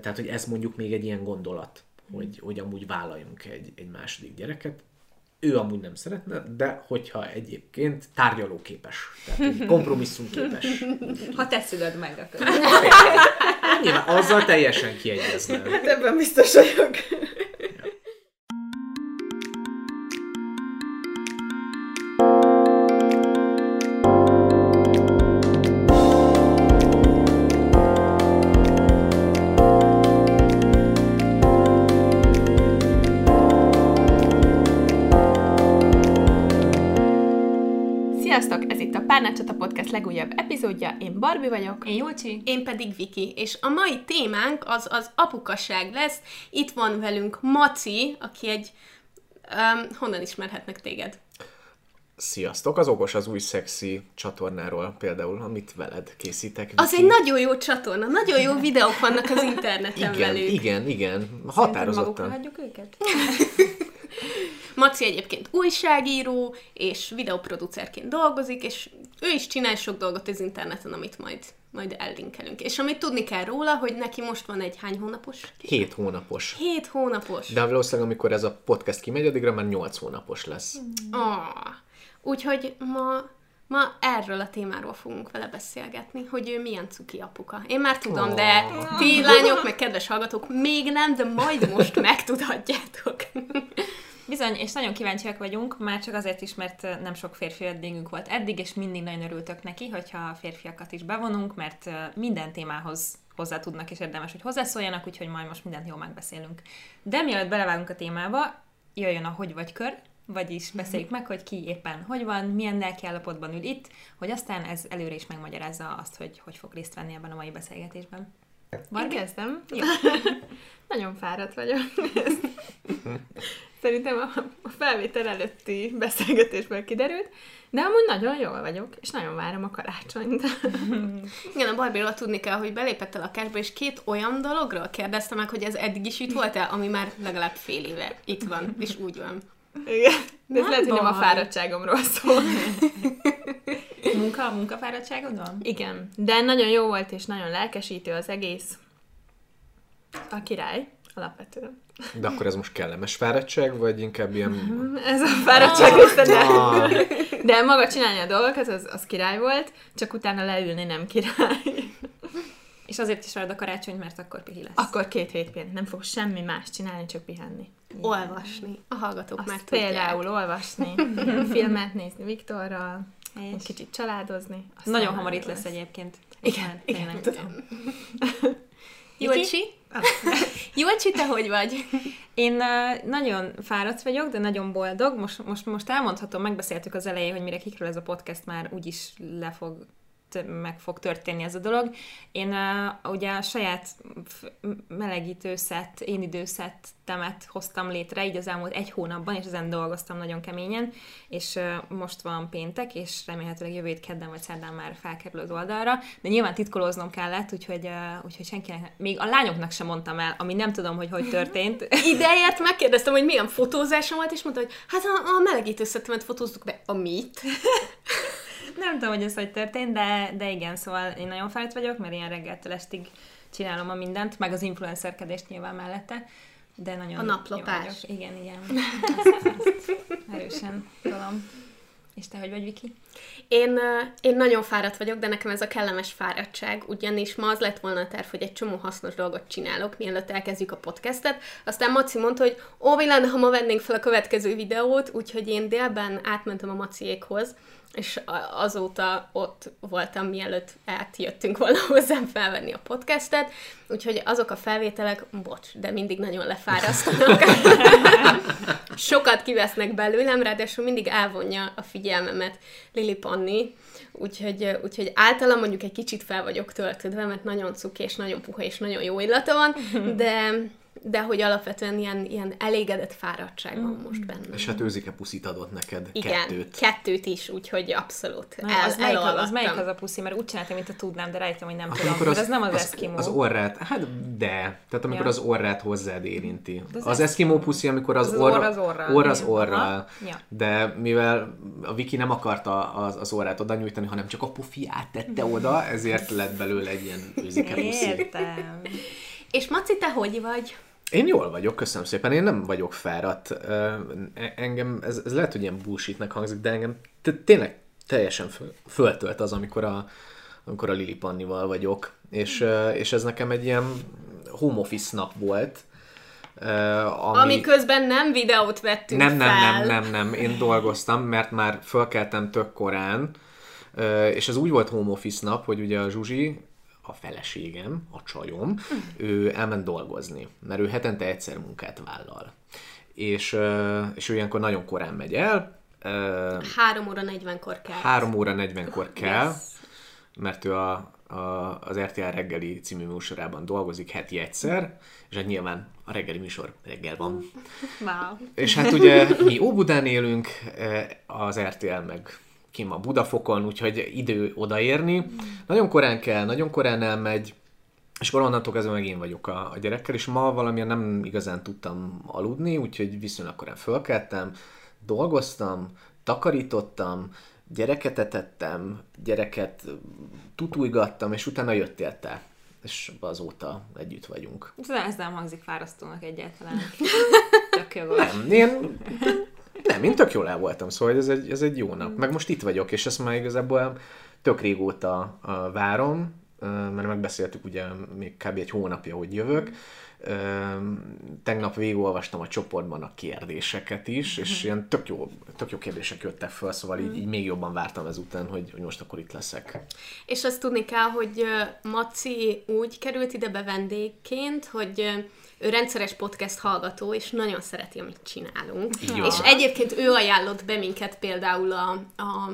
Tehát, hogy ez mondjuk még egy ilyen gondolat, hogy, hogy amúgy vállaljunk egy, egy második gyereket. Ő amúgy nem szeretne, de hogyha egyébként tárgyalóképes, tehát kompromisszumképes. Ha te szülöd meg, akkor. Nyilván azzal teljesen kiegyezne. Hát ebben biztos vagyok. Epizódja. Én Barbie vagyok. Én Júlcsi. Én pedig Viki, és a mai témánk az az apukaság lesz. Itt van velünk Maci, aki egy... Um, honnan ismerhetnek téged? Sziasztok! Az Okos az új szexi csatornáról például, amit veled készítek. Az egy nagyon jó csatorna, nagyon jó videók vannak az interneten igen, velük. igen, igen, Magukra határozottan. hagyjuk őket? Maci egyébként újságíró, és videoproducerként dolgozik, és ő is csinál sok dolgot az interneten, amit majd, majd ellinkelünk. És amit tudni kell róla, hogy neki most van egy hány hónapos? Hét hónapos. Hét hónapos. De valószínűleg, amikor ez a podcast kimegy, addigra már nyolc hónapos lesz. Ah, úgyhogy ma, ma erről a témáról fogunk vele beszélgetni, hogy ő milyen cuki apuka. Én már tudom, de ti lányok, meg kedves hallgatók, még nem, de majd most megtudhatjátok. Bizony, és nagyon kíváncsiak vagyunk, már csak azért is, mert nem sok férfi vendégünk volt eddig, és mindig nagyon örültök neki, hogyha a férfiakat is bevonunk, mert minden témához hozzá tudnak, és érdemes, hogy hozzászóljanak, úgyhogy majd most mindent jól megbeszélünk. De mielőtt belevágunk a témába, jöjjön a hogy vagy kör, vagyis beszéljük meg, hogy ki éppen hogy van, milyen lelki állapotban ül itt, hogy aztán ez előre is megmagyarázza azt, hogy hogy fog részt venni ebben a mai beszélgetésben. Én kezdem. Jó. Nagyon fáradt vagyok. Szerintem a, a felvétel előtti beszélgetésből kiderült, de amúgy nagyon jól vagyok, és nagyon várom a karácsonyt. Igen, a Barbie-ról tudni kell, hogy belépett el a lakásba, és két olyan dologról kérdezte meg, hogy ez eddig is itt volt-e, ami már legalább fél éve itt van, és úgy van. Igen. De ez Nem lehet, hogy nem a baj. fáradtságomról szól. Munka, munkafáradtságod van? Igen, de nagyon jó volt, és nagyon lelkesítő az egész. A király, alapvetően. De akkor ez most kellemes fáradtság, vagy inkább ilyen... Ez a fáradtság része, de, Ah, de maga csinálni a dolgokat, az, az király volt, csak utána leülni nem király. És azért is várod a karácsonyt, mert akkor pihi lesz. Akkor két hét pénzt nem fog semmi más csinálni, csak pihenni. Olvasni. A hallgatók Azt már tudják. például olvasni, igen, filmet nézni Viktorral, egy És kicsit családozni. aztán nagyon hamar itt jó lesz egyébként. Igen, Már igen, tényleg. tudom. Júlcsi? Júlcsi, te hogy vagy? Én nagyon fáradt vagyok, de nagyon boldog. Most, most, most elmondhatom, megbeszéltük az elején, hogy mire kikről ez a podcast már úgyis le fog meg fog történni ez a dolog. Én uh, ugye a saját melegítőszett, én időszettemet hoztam létre így az elmúlt egy hónapban, és ezen dolgoztam nagyon keményen, és uh, most van péntek, és remélhetőleg jövő hét kedden vagy szerdán már felkerül az oldalra, de nyilván titkolóznom kellett, úgyhogy, uh, úgyhogy senkinek, még a lányoknak sem mondtam el, ami nem tudom, hogy hogy történt. Ideért megkérdeztem, hogy milyen fotózásom volt, és mondta, hogy hát a, a melegítőszetemet fotóztuk be. A mit? Nem tudom, hogy ez hogy történt, de, de igen, szóval én nagyon fáradt vagyok, mert ilyen reggeltől estig csinálom a mindent, meg az influencerkedést nyilván mellette, de nagyon A naplopás. Igen, igen. Ezt, ezt erősen tudom. És te hogy vagy, Viki? Én, én nagyon fáradt vagyok, de nekem ez a kellemes fáradtság, ugyanis ma az lett volna a terv, hogy egy csomó hasznos dolgot csinálok, mielőtt elkezdjük a podcastet. Aztán Maci mondta, hogy ó, mi lenne, ha ma vennénk fel a következő videót, úgyhogy én délben átmentem a Maciékhoz, és azóta ott voltam, mielőtt átjöttünk volna hozzám felvenni a podcastet, úgyhogy azok a felvételek, bocs, de mindig nagyon lefárasztanak. Sokat kivesznek belőlem, ráadásul mindig elvonja a figyelmemet Lili Panni, úgyhogy, úgyhogy általán mondjuk egy kicsit fel vagyok töltődve, mert nagyon cuki, és nagyon puha, és nagyon jó illata van, de, de hogy alapvetően ilyen, ilyen elégedett fáradtság van most bennem. és hát őzike puszit adott neked, Igen, kettőt. kettőt is, úgyhogy abszolút Na, el, az, melyik, az, az melyik az a puszi? Mert úgy csináltam, mint a tudnám, de rájöttem, hogy nem Akkor, tudom. Az, az nem az, eszkimó. Az orrát, hát de. Tehát amikor Ja. az orrát hozzád érinti. De az Az eszkimó puszi, amikor az, az az orra, orr az orral. orr az orral. Ja. De mivel a Viki nem akarta az, az orrát oda nyújtani, hanem csak a pufiát tette oda, ezért lett belőle egy ilyen őzike puszi. Értem. És Maci, te hogy vagy? Én jól vagyok, köszönöm szépen. Én nem vagyok fáradt. E- Engem, ez, ez lehet, hogy ilyen bullshitnek hangzik, de engem tényleg teljesen föl, föltölt az, amikor a, amikor a Lili Pannival vagyok. És, és ez nekem egy ilyen home office nap volt. ö, Ami, Ami közben nem videót vettünk nem, nem, fel. nem, nem, nem, én dolgoztam, mert már fölkeltem tök korán, és ez úgy volt home office nap, hogy ugye a Zsuzsi, a feleségem, a csajom, ő elment dolgozni, mert ő hetente egyszer munkát vállal. És, és ő ilyenkor nagyon korán megy el, ö, 3 óra 40-kor kell. 3 óra 40-kor kell, Yes. mert ő a, a, az RTL reggeli című műsorában dolgozik heti egyszer, és hát nyilván a reggeli műsor reggel van. Wow. És hát ugye mi Óbudán élünk, az RTL meg kim a Budafokon, úgyhogy idő odaérni. Nagyon korán kell, nagyon korán elmegy, és akkor onnantól kezdve meg én vagyok a, a gyerekkel, és ma valamilyen nem igazán tudtam aludni, úgyhogy viszonylag korán fölkeltem, dolgoztam, takarítottam, gyereket etettem, gyereket tutújgattam, és utána jöttél te. És azóta együtt vagyunk. Ez, ez nem hangzik fárasztónak egyáltalán. Tök jogos. Nem, én nem, én tök jól el voltam, szóval ez egy, ez egy jó nap. Meg most itt vagyok, és ezt már igazából tök régóta várom, mert megbeszéltük ugye még kb. egy hónapja, hogy jövök. Tegnap végigolvastam a csoportban a kérdéseket is, és ilyen tök jó, tök jó kérdések jöttek föl, szóval így, így még jobban vártam ezután, hogy, hogy most akkor itt leszek. És azt tudni kell, hogy Maci úgy került ide be vendégként, hogy ő rendszeres podcast hallgató, és nagyon szereti, amit csinálunk. Jó. És egyébként ő ajánlott be minket például a, a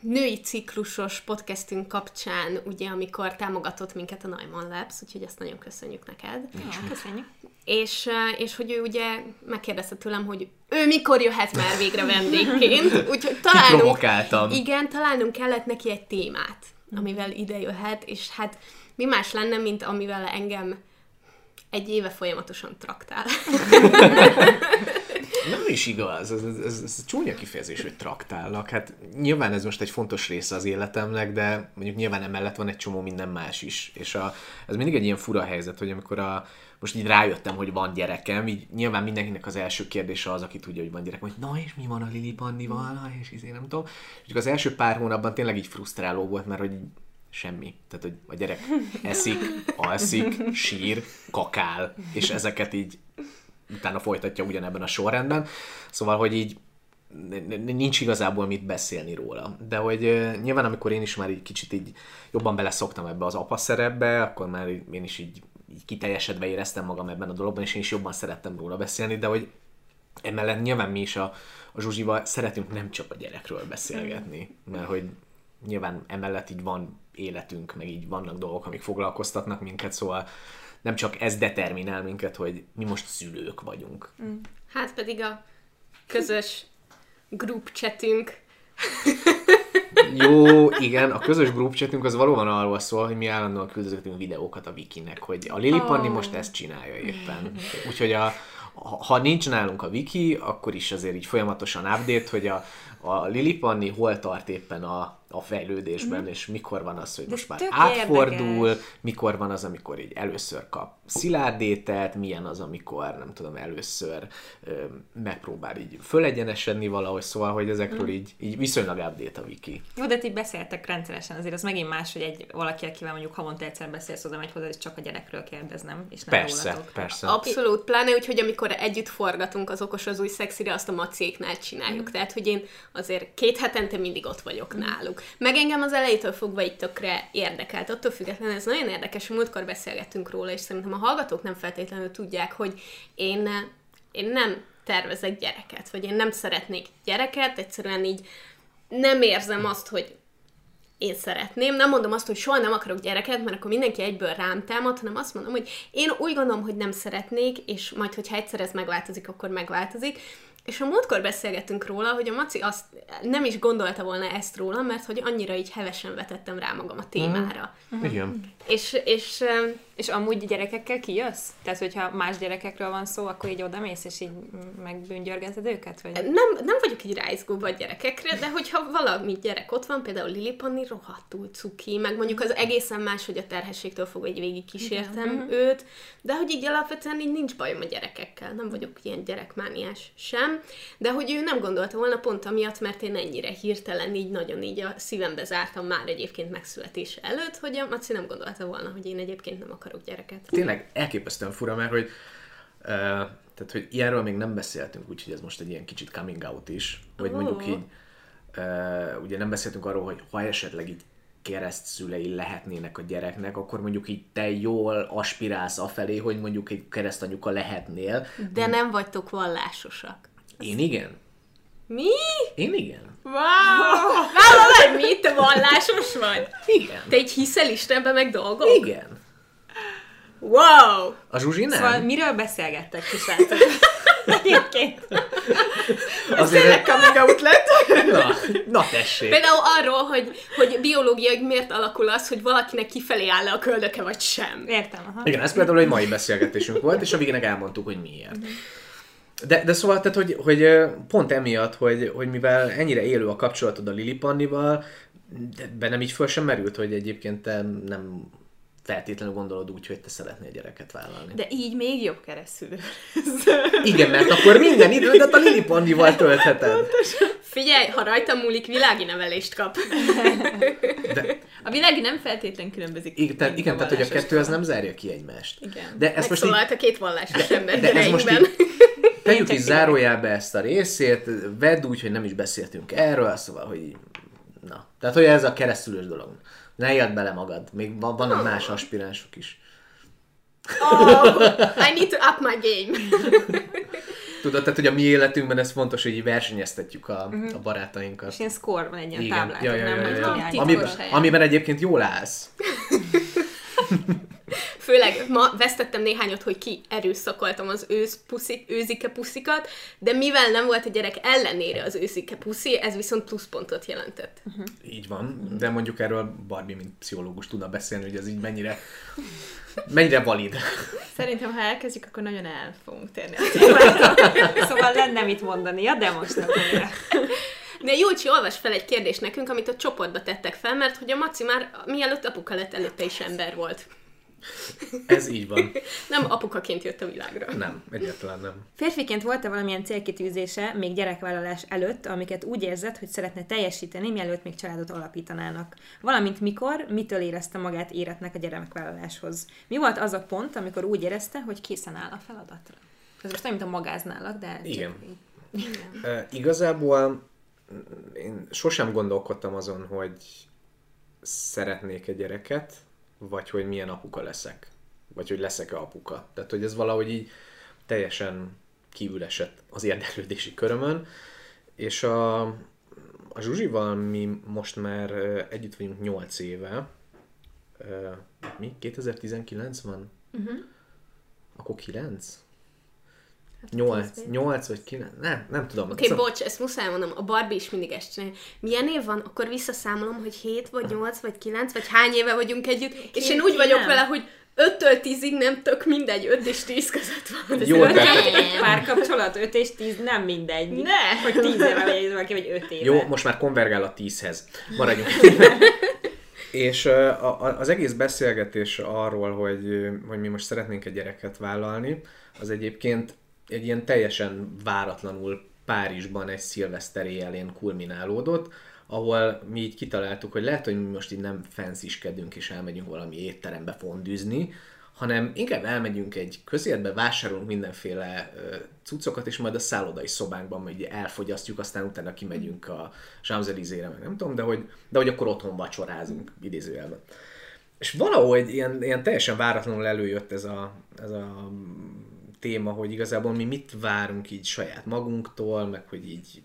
női ciklusos podcastünk kapcsán, ugye, amikor támogatott minket a Neumann Labs, úgyhogy ezt nagyon köszönjük neked. Ja, köszönjük. És, és hogy ő ugye megkérdezte tőlem, hogy ő mikor jöhet már végre vendégként, úgyhogy találnunk, igen, találnunk kellett neki egy témát, amivel ide jöhet, és hát mi más lenne, mint amivel engem egy éve folyamatosan traktál. Nem is igaz, ez, ez, ez, ez csúnya kifejezés, hogy traktálnak. Hát nyilván ez most egy fontos része az életemnek, de mondjuk nyilván emellett van egy csomó minden más is. És a, ez mindig egy ilyen fura helyzet, hogy amikor a, most így rájöttem, hogy van gyerekem, így nyilván mindenkinek az első kérdése az, aki tudja, hogy van gyerek, hogy na és mi van a Lili Pannival, és izé nem tudom. És az első pár hónapban tényleg így frusztráló volt, mert hogy semmi. Tehát, hogy a gyerek eszik, alszik, sír, kakál, és ezeket így utána folytatja ugyanebben a sorrendben. Szóval, hogy így nincs igazából mit beszélni róla. De hogy nyilván, amikor én is már így kicsit így jobban beleszoktam ebbe az apa szerepbe, akkor már én is így, így kiteljesedve éreztem magam ebben a dologban, és én is jobban szerettem róla beszélni, de hogy emellett nyilván mi is a, a Zsuzsival szeretünk nem csak a gyerekről beszélgetni, mert hogy nyilván emellett így van életünk, meg így vannak dolgok, amik foglalkoztatnak minket, szóval nem csak ez determinál minket, hogy mi most szülők vagyunk. Hát pedig a közös group chatünk. Jó, igen, a közös group chatünk az valóban arról szól, hogy mi állandóan küldözgetünk videókat a Wikinek, hogy a Lili Panni most ezt csinálja éppen. Úgyhogy a, ha ha nincs nálunk a Wiki, akkor is azért így folyamatosan update, hogy a, a Lili Panni hol tart éppen a, a fejlődésben, és mikor van az, hogy De most már átfordul, érdekes. mikor van az, amikor így először kap szilárdételt, milyen az, amikor nem tudom, először ö, megpróbál így fölegyenesedni valahogy, szóval, hogy ezekről így, így viszonylag update a Wiki. Jó, de ti beszéltek rendszeresen, azért az megint más, hogy egy valaki, akivel mondjuk havonta egyszer beszélsz, oda megy hozzá, és csak a gyerekről kérdeznem, és nem Persze, rólatok. persze. Abszolút, pláne úgy, hogy amikor együtt forgatunk az okos az új szexire, azt a macéknál csináljuk. Tehát, hogy én azért két hetente mindig ott vagyok náluk. Meg engem az elejétől fogva itt tökre érdekelt. Attól függetlenül ez nagyon érdekes, múltkor beszélgettünk róla, és szerintem a hallgatók nem feltétlenül tudják, hogy én, én nem tervezek gyereket, vagy én nem szeretnék gyereket, egyszerűen így nem érzem azt, hogy én szeretném. Nem mondom azt, hogy soha nem akarok gyereket, mert akkor mindenki egyből rám támad, hanem azt mondom, hogy én úgy gondolom, hogy nem szeretnék, és majd, hogyha egyszer ez megváltozik, akkor megváltozik. És a múltkor beszélgettünk róla, hogy a Maci azt nem is gondolta volna ezt róla, mert hogy annyira így hevesen vetettem rá magam a témára. Igen. És, és És amúgy gyerekekkel kijössz? Tehát, hogyha más gyerekekről van szó, akkor így odamész, és így megbűngyörgeted őket? Vagy? nem, nem vagyok így ráizgóba a gyerekekre, de hogyha valami gyerek ott van, például Lili Panni rohadtul cuki, meg mondjuk az egészen más, hogy a terhességtől fogva egy végig kísértem őt, de hogy így alapvetően így nincs bajom a gyerekekkel, nem vagyok ilyen gyerekmániás sem, de hogy ő nem gondolta volna pont amiatt, mert én ennyire hirtelen így nagyon így a szívembe zártam már egyébként megszületése előtt, hogy a Maci nem gondolta volna, hogy én egyébként nem akarok gyereket. Tényleg elképesztően fura, mert hogy, uh, tehát, hogy ilyenről még nem beszéltünk, úgyhogy ez most egy ilyen kicsit coming out is, hogy Ó. mondjuk így, uh, ugye nem beszéltünk arról, hogy ha esetleg így keresztszülei lehetnének a gyereknek, akkor mondjuk így te jól aspirálsz afelé, hogy mondjuk egy keresztanyuka lehetnél. De nem vagytok vallásosak. Én igen. Mi? Én igen. Wow! Vállalj, vagy mi? Te vallásos vagy? Igen. Te egy hiszel Istenbe meg dolgok? Igen. Wow! A Zsuzsi nem? Szóval miről beszélgettek, kisrácok? Egyébként. Azért... Coming out lett. Na, na tessék. Például arról, hogy, hogy biológiai miért alakul az, hogy valakinek kifelé áll le a köldöke, vagy sem. Értem, aha. Igen, ez például egy mai beszélgetésünk volt, és a végének elmondtuk, hogy miért. De, de szóval, tehát, hogy, hogy pont emiatt, hogy, hogy mivel ennyire élő a kapcsolatod a Lili Pannival, de bennem így föl sem merült, hogy egyébként te nem feltétlenül gondolod úgy, hogy te szeretnél gyereket vállalni. De... De így még jobb keresztül. Igen, mert akkor minden idődet a Lili Pannival töltheted. Figyelj, ha rajtam múlik, világi nevelést kap. De, A világi nem feltétlen különbözik. igen, tehát, igen, tehát, hogy a kettő az nem zárja ki egymást. Igen. De ezt most így, a két vallásos ember de ez most így, tegyük is zárójelbe ezt a részét, vedd úgy, hogy nem is beszéltünk erről, szóval, hogy na. Tehát, hogy ez a keresztülős dolog. Ne éld bele magad, még van, vannak más aspiránsok is. Oh, I need to up my game. Tudod, tehát, hogy a mi életünkben ez fontos, hogy így versenyeztetjük a, a barátainkat. És ilyen score van egy ilyen Igen. táblát, Ja, ja, ja, ja, ja. Amiben, amiben egyébként jól állsz. Főleg ma vesztettem néhányat, hogy ki erőszakoltam az ősz puszik, őzike puszikat, de mivel nem volt a gyerek ellenére az őzike puszi, ez viszont pluszpontot jelentett. Így van, de mondjuk erről Barbie, mint pszichológus tudna beszélni, hogy ez így mennyire, mennyire valid. Szerintem, ha elkezdjük, akkor nagyon el fogunk térni. a. Szóval lenne mit mondania, de most nem fogja. De Júlcsi, olvas fel egy kérdést nekünk, amit a csoportba tettek fel, mert hogy a Maci már mielőtt apuka lett, előtte is ember volt. Ez így van. Nem apukaként jött a világra. Nem, egyáltalán nem. Férfiként volt-e valamilyen célkitűzése még gyerekvállalás előtt, amiket úgy érzett, hogy szeretne teljesíteni, mielőtt még családot alapítanának? Valamint mikor, mitől érezte magát éretnek a gyerekvállaláshoz? Mi volt az a pont, amikor úgy érezte, hogy készen áll a feladatra? Ez most nem, mint a magáználak, de... Igen. így. Uh, igazából mm, én sosem gondolkodtam azon, hogy szeretnék egy gyereket, vagy hogy milyen apuka leszek. Vagy hogy leszek-e apuka. Tehát, hogy ez valahogy így teljesen kívül esett az érdeklődési körömön. És a, a Zsuzsival mi most már együtt vagyunk 8 éve. Mi? 2019 van? Uh-huh. Akkor 9? 8, 8 vagy 9? Nem, nem tudom. Oké, okay, bocs, ezt muszáj mondom, a Barbie is mindig ezt csinálja. Milyen év van? Akkor visszaszámolom, hogy 7 vagy 8 vagy 9, vagy hány éve vagyunk együtt, és én úgy vagyok nem. vele, hogy 5-től 10-ig nem tök mindegy, 5 és 10 között van. Jó, tehát- Egy párkapcsolat 5 és 10 nem mindegy. Ne! Hogy 10 éve vagy valaki, vagy 5 éve. Jó, most már konvergál a tízhez. Maradjunk. És az egész beszélgetés arról, hogy, hogy mi most szeretnénk egy gyereket vállalni, az egyébként egy ilyen teljesen váratlanul Párizsban egy szilveszter éjjelén kulminálódott, ahol mi így kitaláltuk, hogy lehet, hogy mi most így nem fensziskedünk és elmegyünk valami étterembe fondűzni, hanem inkább elmegyünk egy közértbe, vásárolunk mindenféle cuccokat, és majd a szállodai szobánkban így elfogyasztjuk, aztán utána kimegyünk a Champs-Élysées-re, meg nem tudom, de hogy, de hogy akkor otthon vacsorázunk, idézőjelben. És valahogy ilyen, ilyen teljesen váratlanul előjött ez a, ez a téma, hogy igazából mi mit várunk így saját magunktól, meg hogy így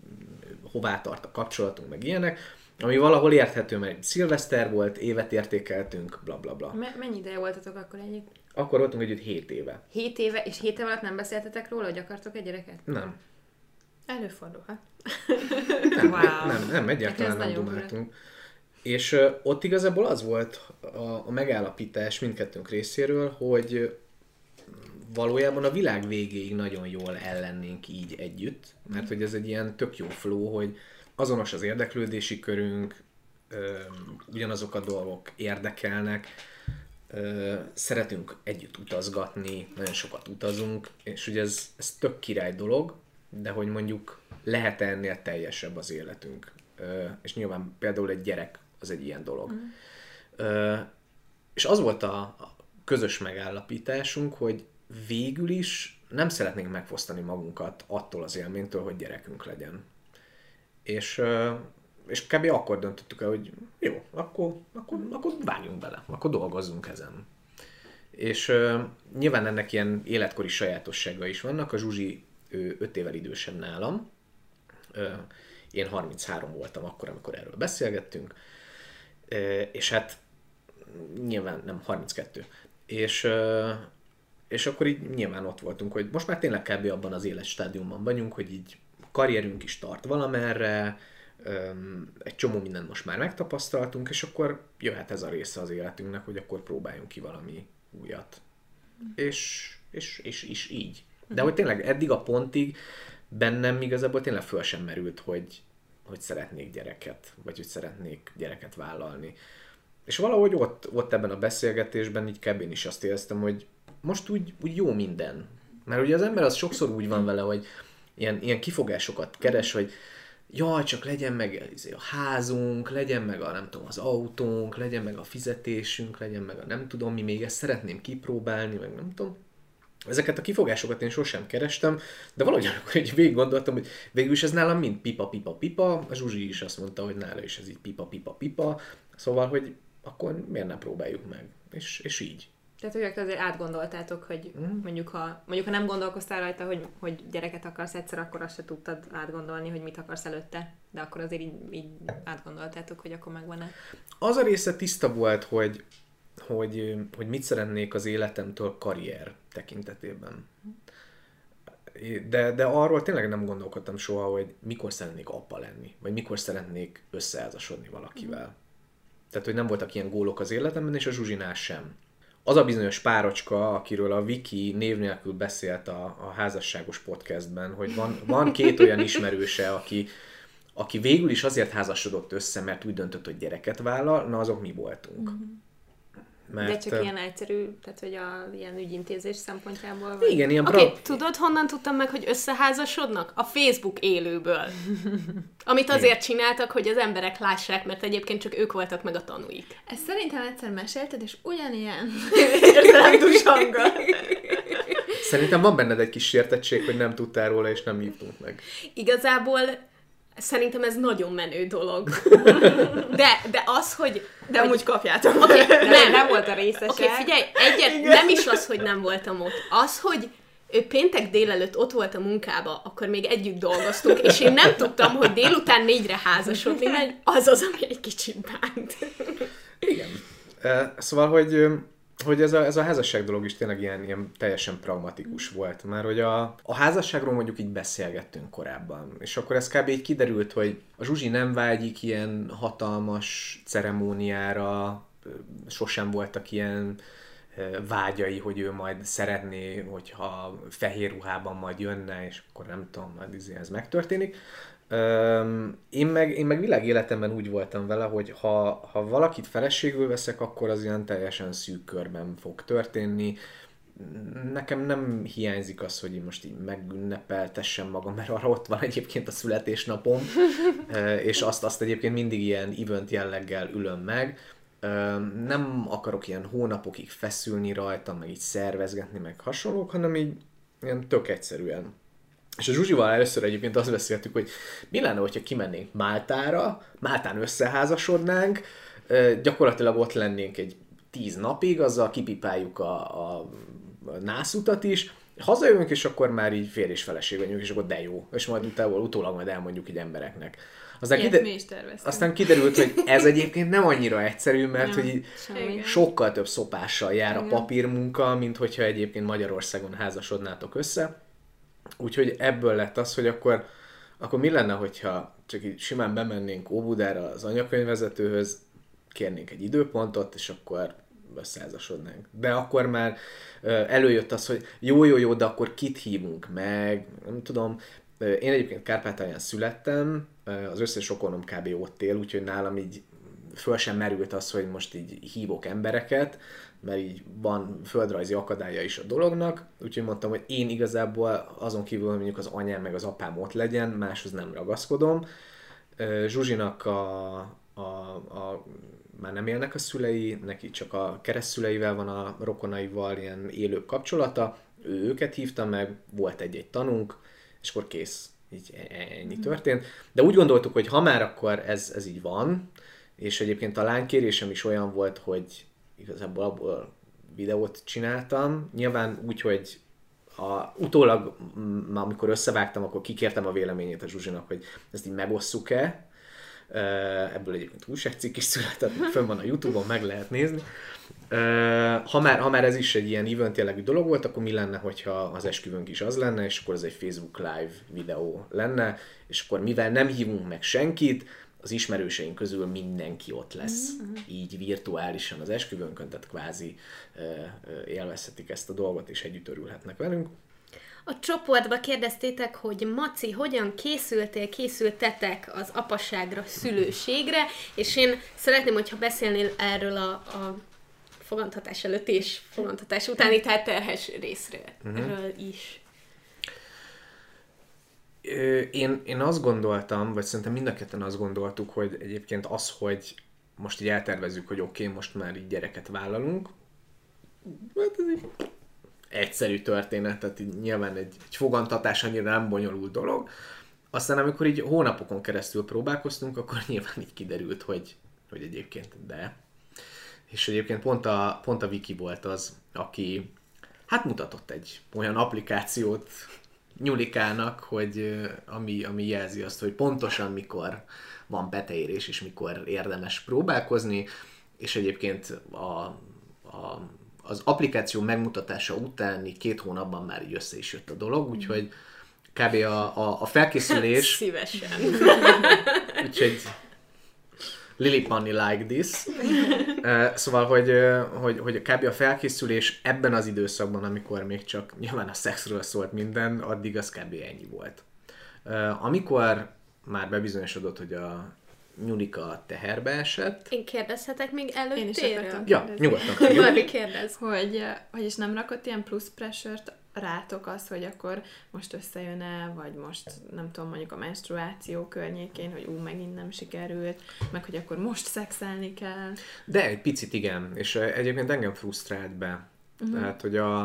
hová tart a kapcsolatunk, meg ilyenek, ami valahol érthető, mert szilveszter volt, évet értékeltünk, bla bla bla. Me- mennyi ideje voltatok akkor együtt? Akkor voltunk együtt 7 éve. 7 éve, és 7 év alatt nem beszéltetek róla, hogy akartok egy gyereket? Nem. Előfordulhat. Nem, Wow. nem, nem, egyáltalán nem dumáltunk. És ott igazából az volt a, a megállapítás mindkettőnk részéről, hogy valójában a világ végéig nagyon jól ellennénk így együtt, mert hogy ez egy ilyen tök jó flow, hogy azonos az érdeklődési körünk, ugyanazok a dolgok érdekelnek, szeretünk együtt utazgatni, nagyon sokat utazunk, és ugye ez, ez tök király dolog, de hogy mondjuk lehet ennél teljesebb az életünk. És nyilván például egy gyerek az egy ilyen dolog. Mm. És az volt a közös megállapításunk, hogy végül is nem szeretnénk megfosztani magunkat attól az élménytől, hogy gyerekünk legyen. És, és kb. akkor döntöttük el, hogy jó, akkor, akkor, akkor vágjunk bele, akkor dolgozzunk ezen. És nyilván ennek ilyen életkori sajátossága is vannak. A Zsuzsi ő 5 évvel idősebb nálam. Én 33 voltam akkor, amikor erről beszélgettünk. És hát nyilván nem 32. És, és akkor így nyilván ott voltunk, hogy most már tényleg kb. abban az életstádiumban vagyunk, hogy így karrierünk is tart valamerre, egy csomó mindent most már megtapasztaltunk, és akkor jöhet ez a része az életünknek, hogy akkor próbáljunk ki valami újat. És, és, és, és így. De hogy tényleg eddig a pontig bennem igazából tényleg föl sem merült, hogy, hogy szeretnék gyereket, vagy hogy szeretnék gyereket vállalni. És valahogy ott, ott ebben a beszélgetésben így kb. én is azt éreztem, hogy most úgy, úgy jó minden. Mert ugye az ember az sokszor úgy van vele, hogy ilyen, ilyen kifogásokat keres, hogy jaj, csak legyen meg izé, a házunk, legyen meg a nem tudom, az autónk, legyen meg a fizetésünk, legyen meg a nem tudom mi, még ezt szeretném kipróbálni, meg nem tudom. Ezeket a kifogásokat én sosem kerestem, de valahogy amikor így végig gondoltam, hogy végül is ez nálam mind pipa, pipa, pipa, a Zsuzsi is azt mondta, hogy nála is ez így pipa, pipa, pipa, szóval, hogy akkor miért nem próbáljuk meg, és, és így. Tehát, hogy azért átgondoltátok, hogy Mm. mondjuk, ha, mondjuk, ha nem gondolkoztál rajta, hogy, hogy gyereket akarsz egyszer, akkor azt se tudtad átgondolni, hogy mit akarsz előtte. De akkor azért így, így átgondoltátok, hogy akkor megvan-e. Az a része tiszta volt, hogy, hogy, hogy mit szeretnék az életemtől karrier tekintetében. De, de arról tényleg nem gondolkodtam soha, hogy mikor szeretnék apa lenni, vagy mikor szeretnék összeházasodni valakivel. Tehát, hogy nem voltak ilyen gólok az életemben, és a Zsuzsinál sem. Az a bizonyos párocska, akiről a Viki név nélkül beszélt a, a házasságos podcastben, hogy van, van két olyan ismerőse, aki, aki végül is azért házasodott össze, mert úgy döntött, hogy gyereket vállal, na azok mi voltunk. Mert, De csak ilyen egyszerű, tehát hogy a ilyen ügyintézés szempontjából? Vagy? Igen, ilyen Oké, okay, pra... tudod, honnan tudtam meg, hogy összeházasodnak? A Facebook élőből. Amit azért csináltak, hogy az emberek lássák, mert egyébként csak ők voltak meg a tanúik. Ezt szerintem egyszer mesélted, és ugyanilyen értelemdusanggal. Szerintem van benned egy kis sértettség, hogy nem tudtál róla, és nem hívtunk meg. Igazából szerintem ez nagyon menő dolog. De, de az, hogy... De amúgy kapjátok. Okay, Nem, nem, volt a részese. Oké, okay, figyelj, egyet, nem is az, hogy nem voltam ott. Az, hogy ő péntek délelőtt ott volt a munkába, akkor még együtt dolgoztunk, és én nem tudtam, hogy délután négyre házasodni megy, az az, ami egy kicsit bánt. Igen. Szóval, hogy, hogy ez a, ez a házasság dolog is tényleg ilyen, ilyen teljesen pragmatikus volt, mert hogy a, a házasságról mondjuk így beszélgettünk korábban, és akkor ez kb. így kiderült, hogy a Zsuzsi nem vágyik ilyen hatalmas ceremóniára, sosem voltak ilyen vágyai, hogy ő majd szeretné, hogyha fehér ruhában majd jönne, és akkor nem tudom, majd izé ez megtörténik. Öm, én, meg, én meg világéletemben úgy voltam vele, hogy ha, ha valakit feleségül veszek, akkor az ilyen teljesen szűk körben fog történni. Nekem nem hiányzik az, hogy én most így megünnepeltessem magam, mert arra ott van egyébként a születésnapom, és azt, azt egyébként mindig ilyen event jelleggel ülöm meg. Nem akarok ilyen hónapokig feszülni rajta, meg így szervezgetni, meg hasonlók, hanem így ilyen tök egyszerűen és a Zsuzsival először egyébként azt beszéltük, hogy mi lenne, hogyha kimennénk Máltára, Máltán összeházasodnánk, gyakorlatilag ott lennénk egy tíz napig, azzal kipipáljuk a, a, a nászutat is, hazajövünk, és akkor már így férj és feleség vagyunk, és akkor de jó, és majd utána, utólag majd elmondjuk így embereknek. Aztán, Ilyet kide- mi is terveztünk. aztán kiderült, hogy ez egyébként nem annyira egyszerű, mert hogy így Igen. sokkal több szopással jár a Igen. papírmunka, mint hogyha egyébként Magyarországon házasodnátok össze. Úgyhogy ebből lett az, hogy akkor akkor mi lenne, hogyha csak így simán bemennénk Óbudára az anyakönyvvezetőhöz, kérnénk egy időpontot, és akkor összeházasodnánk. De akkor már előjött az, hogy jó, jó, jó, de akkor kit hívunk meg, nem tudom. Én egyébként Kárpátalján születtem, az összes rokonom kb. ott él, úgyhogy nálam így föl sem merült az, hogy most így hívok embereket, mert így van földrajzi akadálya is a dolognak, úgyhogy mondtam, hogy én igazából azon kívül, hogy mondjuk az anyám meg az apám ott legyen, máshoz nem ragaszkodom. Zsuzsinak a, a, a már nem élnek a szülei, neki csak a keresztszüleivel van a rokonaival ilyen élő kapcsolata, ő őket hívta meg, volt egy-egy tanunk, és akkor kész. Így e- e- ennyi történt. De úgy gondoltuk, hogy ha már akkor ez, ez így van, és egyébként a lánykérésem is olyan volt, hogy igazából abból videót csináltam. Nyilván úgy, hogy a, utólag, amikor összevágtam, akkor kikértem a véleményét a Zsuzsinak, hogy ezt így megosszuk-e. Ebből egyébként újságcikk is született, fönn van a Youtube-on, meg lehet nézni. Ha már, ha már ez is egy ilyen event jellegű dolog volt, akkor mi lenne, hogyha az esküvőnk is az lenne, és akkor ez egy Facebook live videó lenne, és akkor mivel nem hívunk meg senkit, az ismerőseink közül mindenki ott lesz, mm-hmm. így virtuálisan az esküvőnkön, tehát kvázi élvezhetik ezt a dolgot, és együtt örülhetnek velünk. A csoportba kérdeztétek, hogy Maci, hogyan készültél, készültetek az apasságra, szülőségre, és én szeretném, hogyha beszélnél erről a, a fogantatás előtt és fogantatás utáni, tehát terhes részről uh-huh. is. Én, én azt gondoltam, vagy szerintem mind a ketten azt gondoltuk, hogy egyébként az, hogy most így eltervezzük, hogy oké, okay, most már így gyereket vállalunk, hát ez egy egyszerű történet, tehát így nyilván egy, egy fogantatás annyira nem bonyolult dolog. Aztán amikor így hónapokon keresztül próbálkoztunk, akkor nyilván így kiderült, hogy, hogy egyébként de. És egyébként pont a, pont a Wiki volt az, aki hát mutatott egy olyan applikációt, nyulikának, hogy ami, ami jelzi azt, hogy pontosan mikor van beteérés, és mikor érdemes próbálkozni, és egyébként a, a, az applikáció megmutatása utáni két hónapban már így össze is jött a dolog, úgyhogy kb. a, a, a felkészülés... Szívesen. úgyhogy Lily Panny like this. Uh, szóval, hogy, hogy, hogy kb. a felkészülés ebben az időszakban, amikor még csak nyilván a szexről szólt minden, addig az kb. ennyi volt. Uh, amikor már bebizonyosodott, hogy a Nyulika teherbe esett. Én kérdezhetek még előtt Én is Ja, nyugodtan. Valami kérdez. Hogy, hogy is nem rakott ilyen plusz pressure rátok az, hogy akkor most összejön-e, vagy most nem tudom, mondjuk a menstruáció környékén, hogy ú, megint nem sikerült, meg hogy akkor most szexelni kell. De egy picit igen, és egyébként engem frusztrált be. Uh-huh. Tehát, hogy a,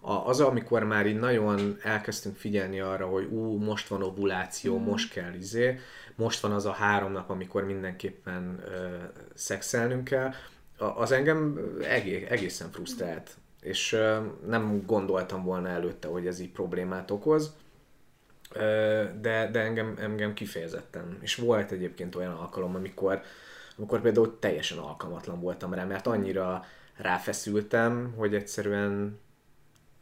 a, az, amikor már így nagyon elkezdtünk figyelni arra, hogy ú, most van ovuláció, uh-huh. most kell izé, most van az a három nap, amikor mindenképpen ö, szexelnünk kell, az engem egész, egészen frusztrált és nem gondoltam volna előtte, hogy ez így problémát okoz, de, de engem, engem kifejezetten. És volt egyébként olyan alkalom, amikor, amikor például teljesen alkalmatlan voltam rá, mert annyira ráfeszültem, hogy egyszerűen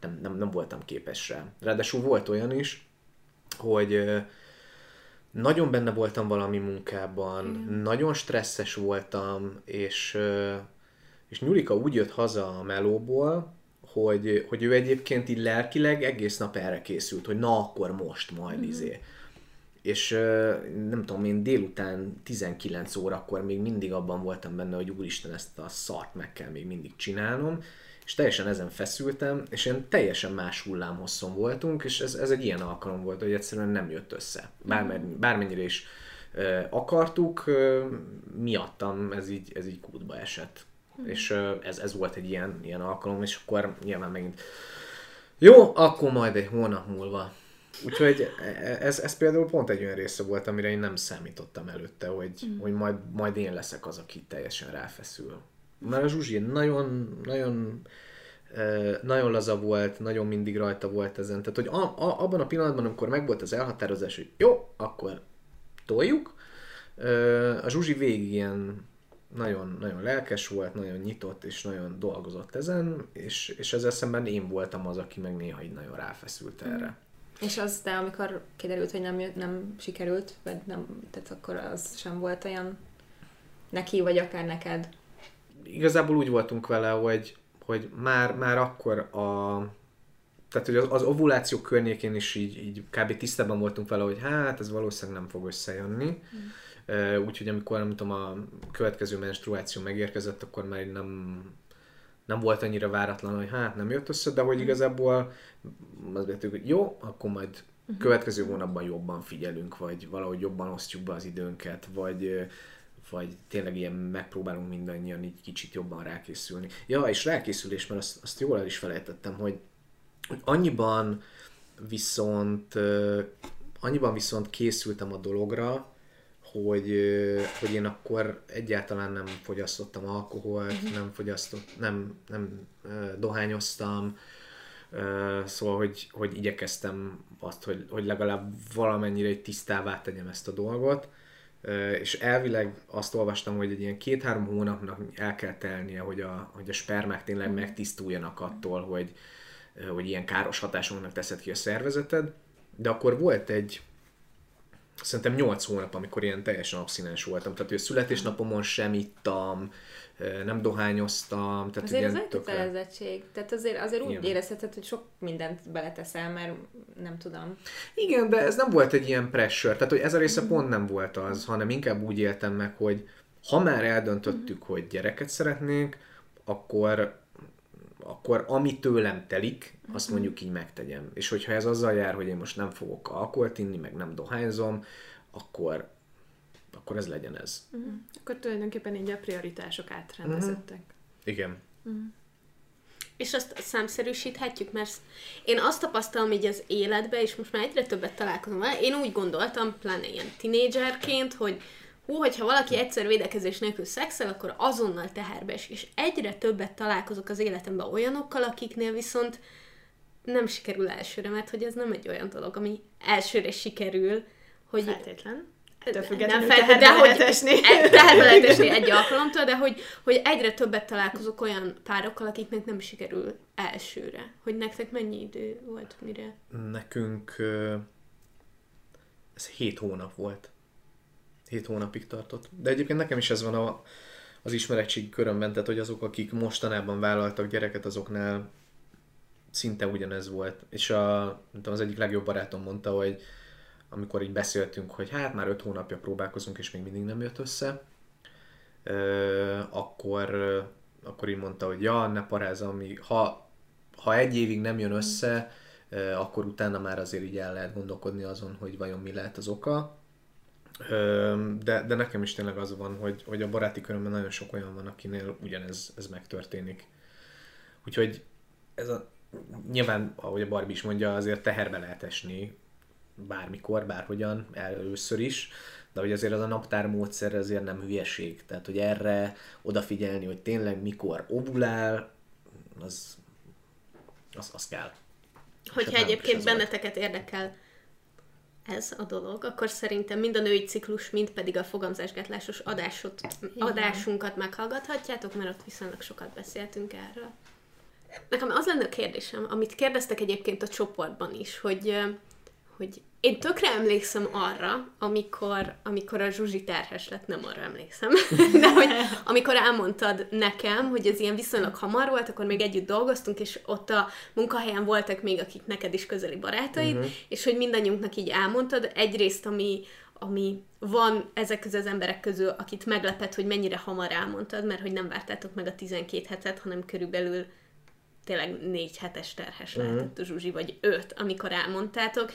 nem, nem, nem voltam képes rá. Ráadásul volt olyan is, hogy nagyon benne voltam valami munkában, mm. nagyon stresszes voltam, és és Nyulika úgy jött haza a melóból, hogy, hogy ő egyébként így lelkileg egész nap erre készült, hogy na akkor most majd mm-hmm. izé. És nem tudom, én délután 19 órakor még mindig abban voltam benne, hogy úristen, ezt a szart meg kell még mindig csinálnom, és teljesen ezen feszültem, és én teljesen más hullámhosszon voltunk, és ez, ez egy ilyen alkalom volt, hogy egyszerűen nem jött össze. Bármennyire, bármennyire is akartuk, miattam ez így, ez így kútba esett. Mm. És ez, ez volt egy ilyen, ilyen alkalom, és akkor nyilván megint jó, akkor majd egy hónap múlva. Úgyhogy e, e, ez, ez például pont egy olyan része volt, amire én nem számítottam előtte, hogy, mm. hogy majd, majd én leszek az, aki teljesen ráfeszül. Mert a Zsuzsi nagyon, nagyon nagyon laza volt, nagyon mindig rajta volt ezen. Tehát, hogy a, a, abban a pillanatban, amikor megvolt az elhatározás, hogy jó, akkor toljuk, a Zsuzsi végig ilyen nagyon, nagyon lelkes volt, nagyon nyitott, és nagyon dolgozott ezen, és, és ezzel szemben én voltam az, aki meg néha így nagyon ráfeszült erre. És az, de amikor kiderült, hogy nem, nem sikerült, vagy nem, tehát akkor az sem volt olyan neki, vagy akár neked. Igazából úgy voltunk vele, hogy, hogy már, már akkor a tehát hogy az, az ovuláció környékén is így, így kb. tisztában voltunk vele, hogy hát ez valószínűleg nem fog összejönni. Mm. Úgyhogy amikor nem tudom, a következő menstruáció megérkezett, akkor már nem, nem volt annyira váratlan, hogy hát nem jött össze, de hogy mm. igazából azt vettük, hogy jó, akkor majd mm. következő hónapban jobban figyelünk, vagy valahogy jobban osztjuk be az időnket, vagy vagy tényleg ilyen megpróbálunk mindannyian így kicsit jobban rákészülni. Ja, és rákészülés, mert azt, azt jól el is felejtettem, hogy Annyiban viszont, annyiban viszont készültem a dologra, hogy, hogy én akkor egyáltalán nem fogyasztottam alkoholt, uh-huh. nem fogyasztott, nem, nem dohányoztam, szóval, hogy, hogy igyekeztem azt, hogy, hogy legalább valamennyire egy tisztává tegyem ezt a dolgot, és elvileg azt olvastam, hogy egy ilyen két-három hónapnak el kell telnie, hogy a, hogy a spermák tényleg uh-huh. megtisztuljanak attól, hogy, hogy ilyen káros hatásoknak teszed ki a szervezeted, de akkor volt egy, szerintem 8 hónap, amikor ilyen teljesen abszinens voltam, tehát a születésnapomon sem ittam, nem dohányoztam. Tehát azért ez egy kötelezettség. Tehát azért, azért úgy Igen. érezheted, hogy sok mindent beleteszel, mert nem tudom. Igen, de ez nem volt egy ilyen pressure. Tehát, hogy ez a része mm. pont nem volt az, hanem inkább úgy éltem meg, hogy ha már eldöntöttük, mm. hogy gyereket szeretnénk, akkor akkor ami tőlem telik, azt mhm. mondjuk így megtegyem. És hogyha ez azzal jár, hogy én most nem fogok alkoholt inni, meg nem dohányzom, akkor, akkor ez legyen ez. Uh-huh. Akkor tulajdonképpen így a prioritások átrendezettek. Uh-huh. Igen. Uh-huh. És azt számszerűsíthetjük, mert én azt tapasztalom így az életbe, és most már egyre többet találkozom vele, én úgy gondoltam, pláne ilyen tinédzserként, hogy hú, hogyha valaki egyszer védekezés nélkül szexel, akkor azonnal teherbe és egyre többet találkozok az életemben olyanokkal, akiknél viszont nem sikerül elsőre, mert hogy ez nem egy olyan dolog, ami elsőre sikerül, hogy... Feltétlen. nem feltétlenül, de hogy teherbe lehet esni egy alkalomtól, de hogy, hogy egyre többet találkozok olyan párokkal, akiknek nem sikerül elsőre. Hogy nektek mennyi idő volt, mire? Nekünk ez hét hónap volt. 7 hónapig tartott. De egyébként nekem is ez van a, az ismerettség körömben, tehát hogy azok, akik mostanában vállaltak gyereket, azoknál szinte ugyanez volt. És a, tudom, az egyik legjobb barátom mondta, hogy amikor így beszéltünk, hogy hát már 5 hónapja próbálkozunk, és még mindig nem jött össze, akkor, akkor így mondta, hogy ja, ne paráz, ami, ha, ha egy évig nem jön össze, akkor utána már azért így el lehet gondolkodni azon, hogy vajon mi lehet az oka. De, de nekem is tényleg az van, hogy, hogy a baráti körömben nagyon sok olyan van, akinél ugyanez ez megtörténik. Úgyhogy ez a, nyilván, ahogy a Barbie is mondja, azért teherbe lehet esni bármikor, bárhogyan, először is, de hogy azért az a naptár módszer azért nem hülyeség. Tehát, hogy erre odafigyelni, hogy tényleg mikor ovulál, az, az, az kell. Hogyha egyébként benneteket érdekel ez a dolog, akkor szerintem mind a női ciklus, mind pedig a fogamzásgátlásos adásot, adásunkat meghallgathatjátok, mert ott viszonylag sokat beszéltünk erről. Nekem az lenne a kérdésem, amit kérdeztek egyébként a csoportban is, hogy, hogy én tökre emlékszem arra, amikor, amikor a Zsuzsi terhes lett, nem arra emlékszem, de hogy amikor elmondtad nekem, hogy ez ilyen viszonylag hamar volt, akkor még együtt dolgoztunk, és ott a munkahelyen voltak még, akik neked is közeli barátaid, uh-huh. és hogy mindannyiunknak így elmondtad, egyrészt, ami, ami van ezek közül az emberek közül, akit meglepett, hogy mennyire hamar elmondtad, mert hogy nem vártátok meg a 12 hetet, hanem körülbelül tényleg négy hetes terhes uh-huh. lehetett a Zsuzsi, vagy öt, amikor elmondtátok,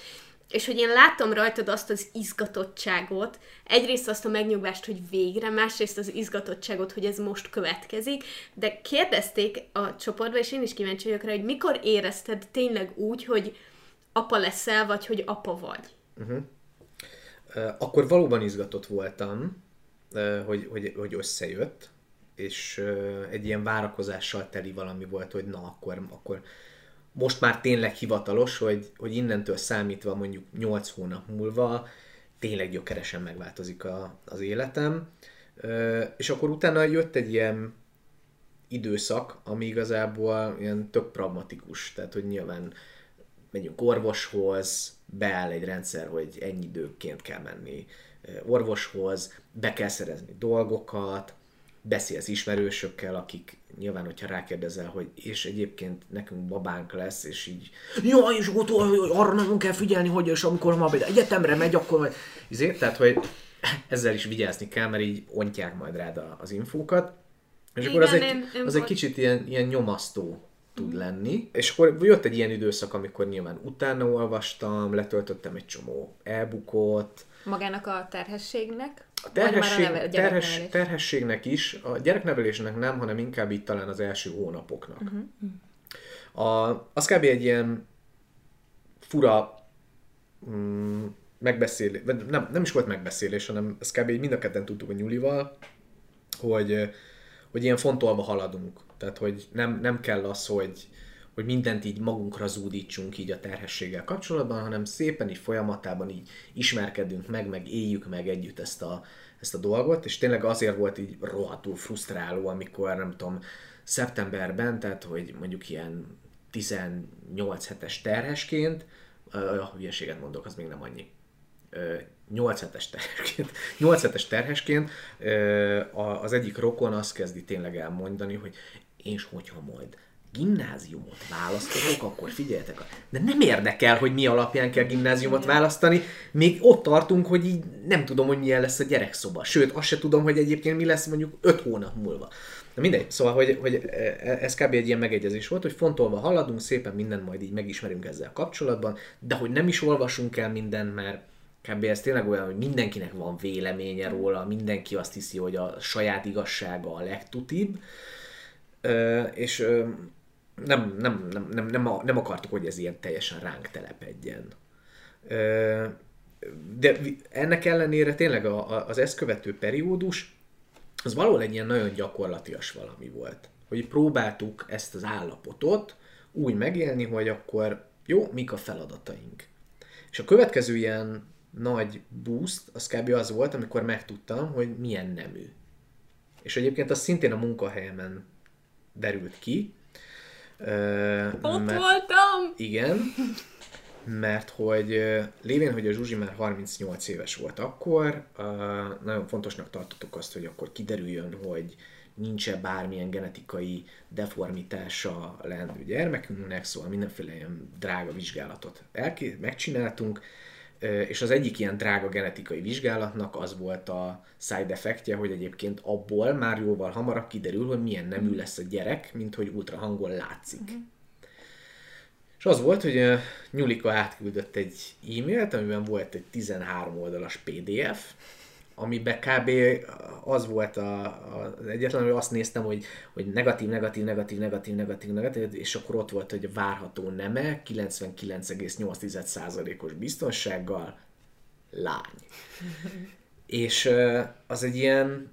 és hogy én láttam rajtad azt az izgatottságot, egyrészt azt a megnyugvást, hogy végre, másrészt az izgatottságot, hogy ez most következik, de kérdezték a csoportba, és én is kíváncsi vagyok rá, hogy mikor érezted tényleg úgy, hogy apa leszel, vagy hogy apa vagy? Uh-huh. Uh, akkor valóban izgatott voltam, hogy, hogy, hogy összejött, és egy ilyen várakozással teli valami volt, hogy na, akkor, akkor most már tényleg hivatalos, hogy, hogy innentől számítva mondjuk 8 hónap múlva tényleg gyökeresen megváltozik a, az életem. És akkor utána jött egy ilyen időszak, ami igazából ilyen tök pragmatikus, tehát hogy nyilván megyünk orvoshoz, beáll egy rendszer, hogy ennyi időként kell menni orvoshoz, be kell szerezni dolgokat, beszélsz ismerősökkel, akik nyilván, hogyha rákérdezel, hogy és egyébként nekünk babánk lesz, és így, ja, és ott arra nagyon kell figyelni, hogy és amikor ma egyetemre megy, akkor majd... Izé, tehát, hogy ezzel is vigyázni kell, mert így ontják majd rád az infókat. És akkor az Igen, egy, én- én az egy kicsit ilyen, ilyen nyomasztó tud lenni. És akkor jött egy ilyen időszak, amikor nyilván utána olvastam, letöltöttem egy csomó e-bookot, Magának a terhességnek? a terhesség, neve- terhes, terhességnek is, a gyereknevelésnek nem, hanem inkább itt talán az első hónapoknak. Uh-huh. A, az kb. egy ilyen fura mm, megbeszélés, nem, nem is volt megbeszélés, hanem ez kb. így mind a ketten tudtuk a nyulival, hogy, hogy ilyen fontolva haladunk. Tehát, hogy nem, nem kell az, hogy, hogy mindent így magunkra zúdítsunk így a terhességgel kapcsolatban, hanem szépen így folyamatában így ismerkedünk meg, meg éljük meg együtt ezt a, ezt a dolgot, és tényleg azért volt így rohadtul frusztráló, amikor nem tudom, szeptemberben, tehát hogy mondjuk ilyen 18 hetes terhesként, ö, hülyeséget mondok, az még nem annyi. Ö, 8 hetes terhesként, 8 hetes terhesként az egyik rokon azt kezdi tényleg elmondani, hogy és hogyha majd gimnáziumot választotok, akkor figyeljetek, de nem érdekel, hogy mi alapján kell gimnáziumot választani, még ott tartunk, hogy így nem tudom, hogy milyen lesz a gyerekszoba. Sőt, azt se tudom, hogy egyébként mi lesz mondjuk 5 hónap múlva. Na mindegy, szóval, hogy, hogy ez kb. egy ilyen megegyezés volt, hogy fontolva haladunk, szépen mindent majd így megismerünk ezzel kapcsolatban, de hogy nem is olvasunk el mindent, mert kb. ez tényleg olyan, hogy mindenkinek van véleménye róla, mindenki azt hiszi, hogy a saját igazsága a legtutibb, és nem, nem, nem, nem, nem, nem akartuk, hogy ez ilyen teljesen ránk telepedjen. De ennek ellenére tényleg az ezt követő periódus, az valahol egy ilyen nagyon gyakorlatias valami volt. Hogy próbáltuk ezt az állapotot úgy megélni, hogy akkor jó, mik a feladataink. És a következő ilyen nagy boost, az kb. az volt, amikor megtudtam, hogy milyen nemű. És egyébként az szintén a munkahelyemen derült ki. Ott mert- voltam! igen, mert hogy lévén, hogy a Zsuzsi már 38 éves volt akkor, nagyon fontosnak tartottuk azt, hogy akkor kiderüljön, hogy nincs-e bármilyen genetikai deformitása a leendő gyermekünknek, szóval mindenféle ilyen drága vizsgálatot elké- megcsináltunk, és az egyik ilyen drága genetikai vizsgálatnak az volt a side effektje, hogy egyébként abból már jóval hamarabb kiderül, hogy milyen nemű lesz a gyerek, mint hogy ultrahangon látszik. És az volt, hogy Nyulika átküldött egy e-mailt, amiben volt egy 13 oldalas PDF, amiben kb. az volt a, a, az egyetlen, hogy azt néztem, hogy, hogy negatív, negatív, negatív, negatív, negatív, negatív, és akkor ott volt, hogy várható neme 99,8%-os biztonsággal lány. és az egy ilyen,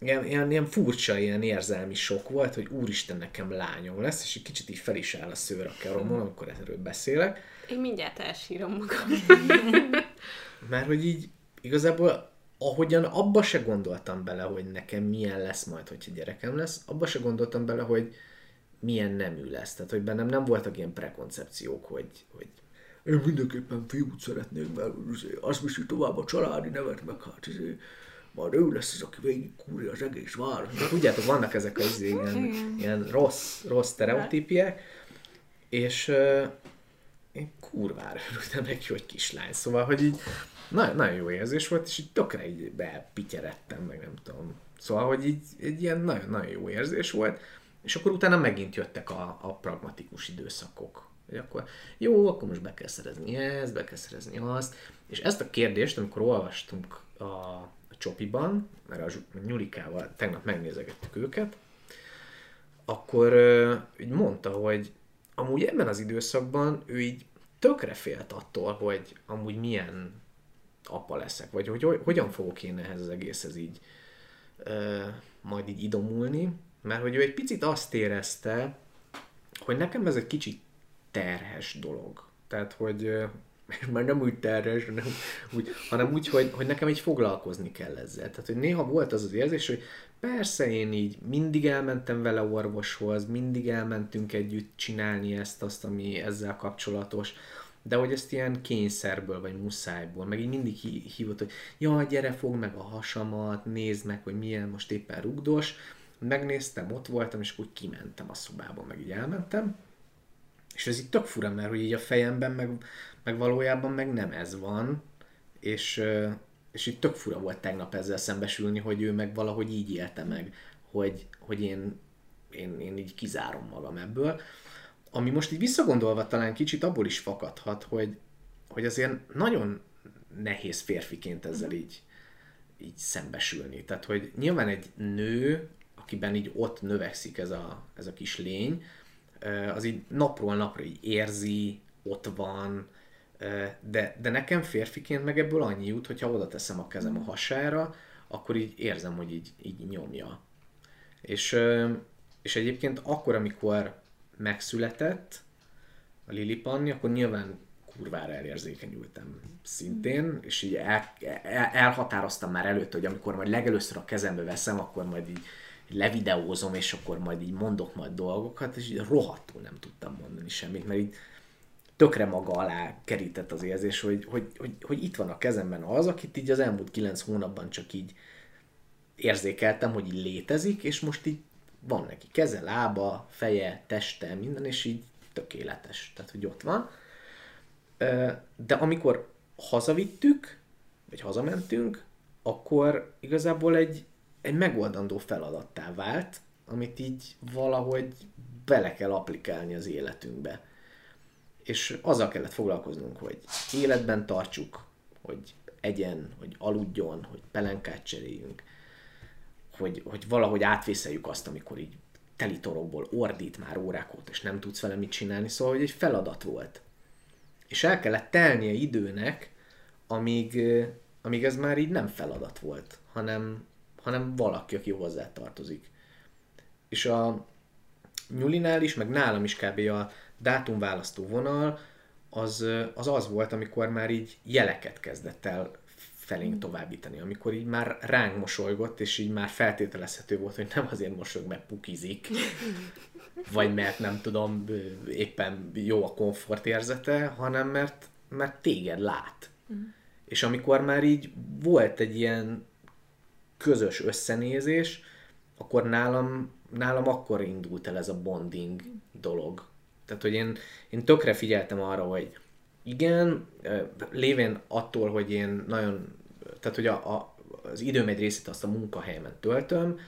ilyen, ilyen, ilyen furcsa, ilyen érzelmi sok volt, hogy úristen, nekem lányom lesz, és egy kicsit így fel is áll a szőr a keromon, amikor erről beszélek. Én mindjárt elsírom magam. Mert hogy így igazából ahogyan abba se gondoltam bele, hogy nekem milyen lesz majd, hogyha gyerekem lesz, abba se gondoltam bele, hogy milyen nemű lesz. Tehát, hogy bennem nem voltak ilyen prekoncepciók, hogy, hogy én mindenképpen fiút szeretnék, mert azt viszi tovább a családi nevet, meg hát izé, majd ő lesz az, aki végig kúrja az egész. De tudjátok, vannak ezek az ilyen, ilyen rossz, rossz sztereotípiek, és kurvára örültem neki, hogy kislány. Szóval, hogy így nagyon, nagyon jó érzés volt, és így tökre így bepityeredtem, meg nem tudom. Szóval, hogy így egy ilyen nagyon, nagyon jó érzés volt, és akkor utána megint jöttek a, a pragmatikus időszakok. Hogy akkor jó, akkor most be kell szerezni ezt, be kell szerezni azt. És ezt a kérdést, amikor olvastunk a, a csopiban, mert a Nyulikával tegnap megnézegettük őket, akkor így mondta, hogy amúgy ebben az időszakban ő így tökre félt attól, hogy amúgy milyen apa leszek, vagy hogy, hogy hogyan fogok én ehhez az egészhez így ö, majd így idomulni, mert hogy ő egy picit azt érezte, hogy nekem ez egy kicsit terhes dolog. Tehát, hogy ö, már nem úgy terhes, hanem úgy, hanem úgy hogy, hogy nekem így foglalkozni kell ezzel. Tehát, hogy néha volt az az érzés, hogy persze én így mindig elmentem vele orvoshoz, mindig elmentünk együtt csinálni ezt, azt, ami ezzel kapcsolatos, de hogy ezt ilyen kényszerből, vagy muszájból, meg így mindig hívott, hogy ja, gyere, fog meg a hasamat, nézd meg, hogy milyen most éppen rugdos. Megnéztem, ott voltam, és úgy kimentem a szobába, meg így elmentem. És ez így tök fura, mert hogy így a fejemben, meg, meg valójában meg nem ez van, és, és így tök fura volt tegnap ezzel szembesülni, hogy ő meg valahogy így élte meg, hogy, hogy én, én, én így kizárom magam ebből ami most így visszagondolva talán kicsit abból is fakadhat, hogy, hogy azért nagyon nehéz férfiként ezzel így, így szembesülni. Tehát, hogy nyilván egy nő, akiben így ott növekszik ez a, ez a kis lény, az így napról napra így érzi, ott van, de, de nekem férfiként meg ebből annyi jut, hogyha oda teszem a kezem a hasára, akkor így érzem, hogy így, így nyomja. És, és egyébként akkor, amikor megszületett a Lili Panni, akkor nyilván kurvára elérzékenyültem szintén, és így el, el, elhatároztam már előtt, hogy amikor majd legelőször a kezembe veszem, akkor majd így levideózom, és akkor majd így mondok majd dolgokat, és így rohadtul nem tudtam mondani semmit, mert így tökre maga alá kerített az érzés, hogy, hogy, hogy, hogy itt van a kezemben az, akit így az elmúlt kilenc hónapban csak így érzékeltem, hogy így létezik, és most így van neki keze, lába, feje, teste, minden, és így tökéletes, tehát hogy ott van. De amikor hazavittük, vagy hazamentünk, akkor igazából egy, egy megoldandó feladattá vált, amit így valahogy bele kell applikálni az életünkbe. És azzal kellett foglalkoznunk, hogy életben tartsuk, hogy egyen, hogy aludjon, hogy pelenkát cseréljünk, hogy, hogy valahogy átvészeljük azt, amikor így telitorokból ordít már órák óta, és nem tudsz vele mit csinálni, szóval hogy egy feladat volt. És el kellett telnie időnek, amíg, amíg ez már így nem feladat volt, hanem, hanem valaki, aki hozzá tartozik. És a Nyulinál is, meg nálam is kb. a dátumválasztó vonal az, az az volt, amikor már így jeleket kezdett el felénk továbbítani, amikor így már ránk mosolygott, és így már feltételezhető volt, hogy nem azért mosolyog, mert pukizik, vagy mert nem tudom, éppen jó a komfort érzete, hanem mert, mert téged lát. Uh-huh. És amikor már így volt egy ilyen közös összenézés, akkor nálam, nálam akkor indult el ez a bonding dolog. Tehát, hogy én, én tökre figyeltem arra, hogy igen, lévén attól, hogy én nagyon tehát hogy a, a, az időm egy részét azt a munkahelyemen töltöm,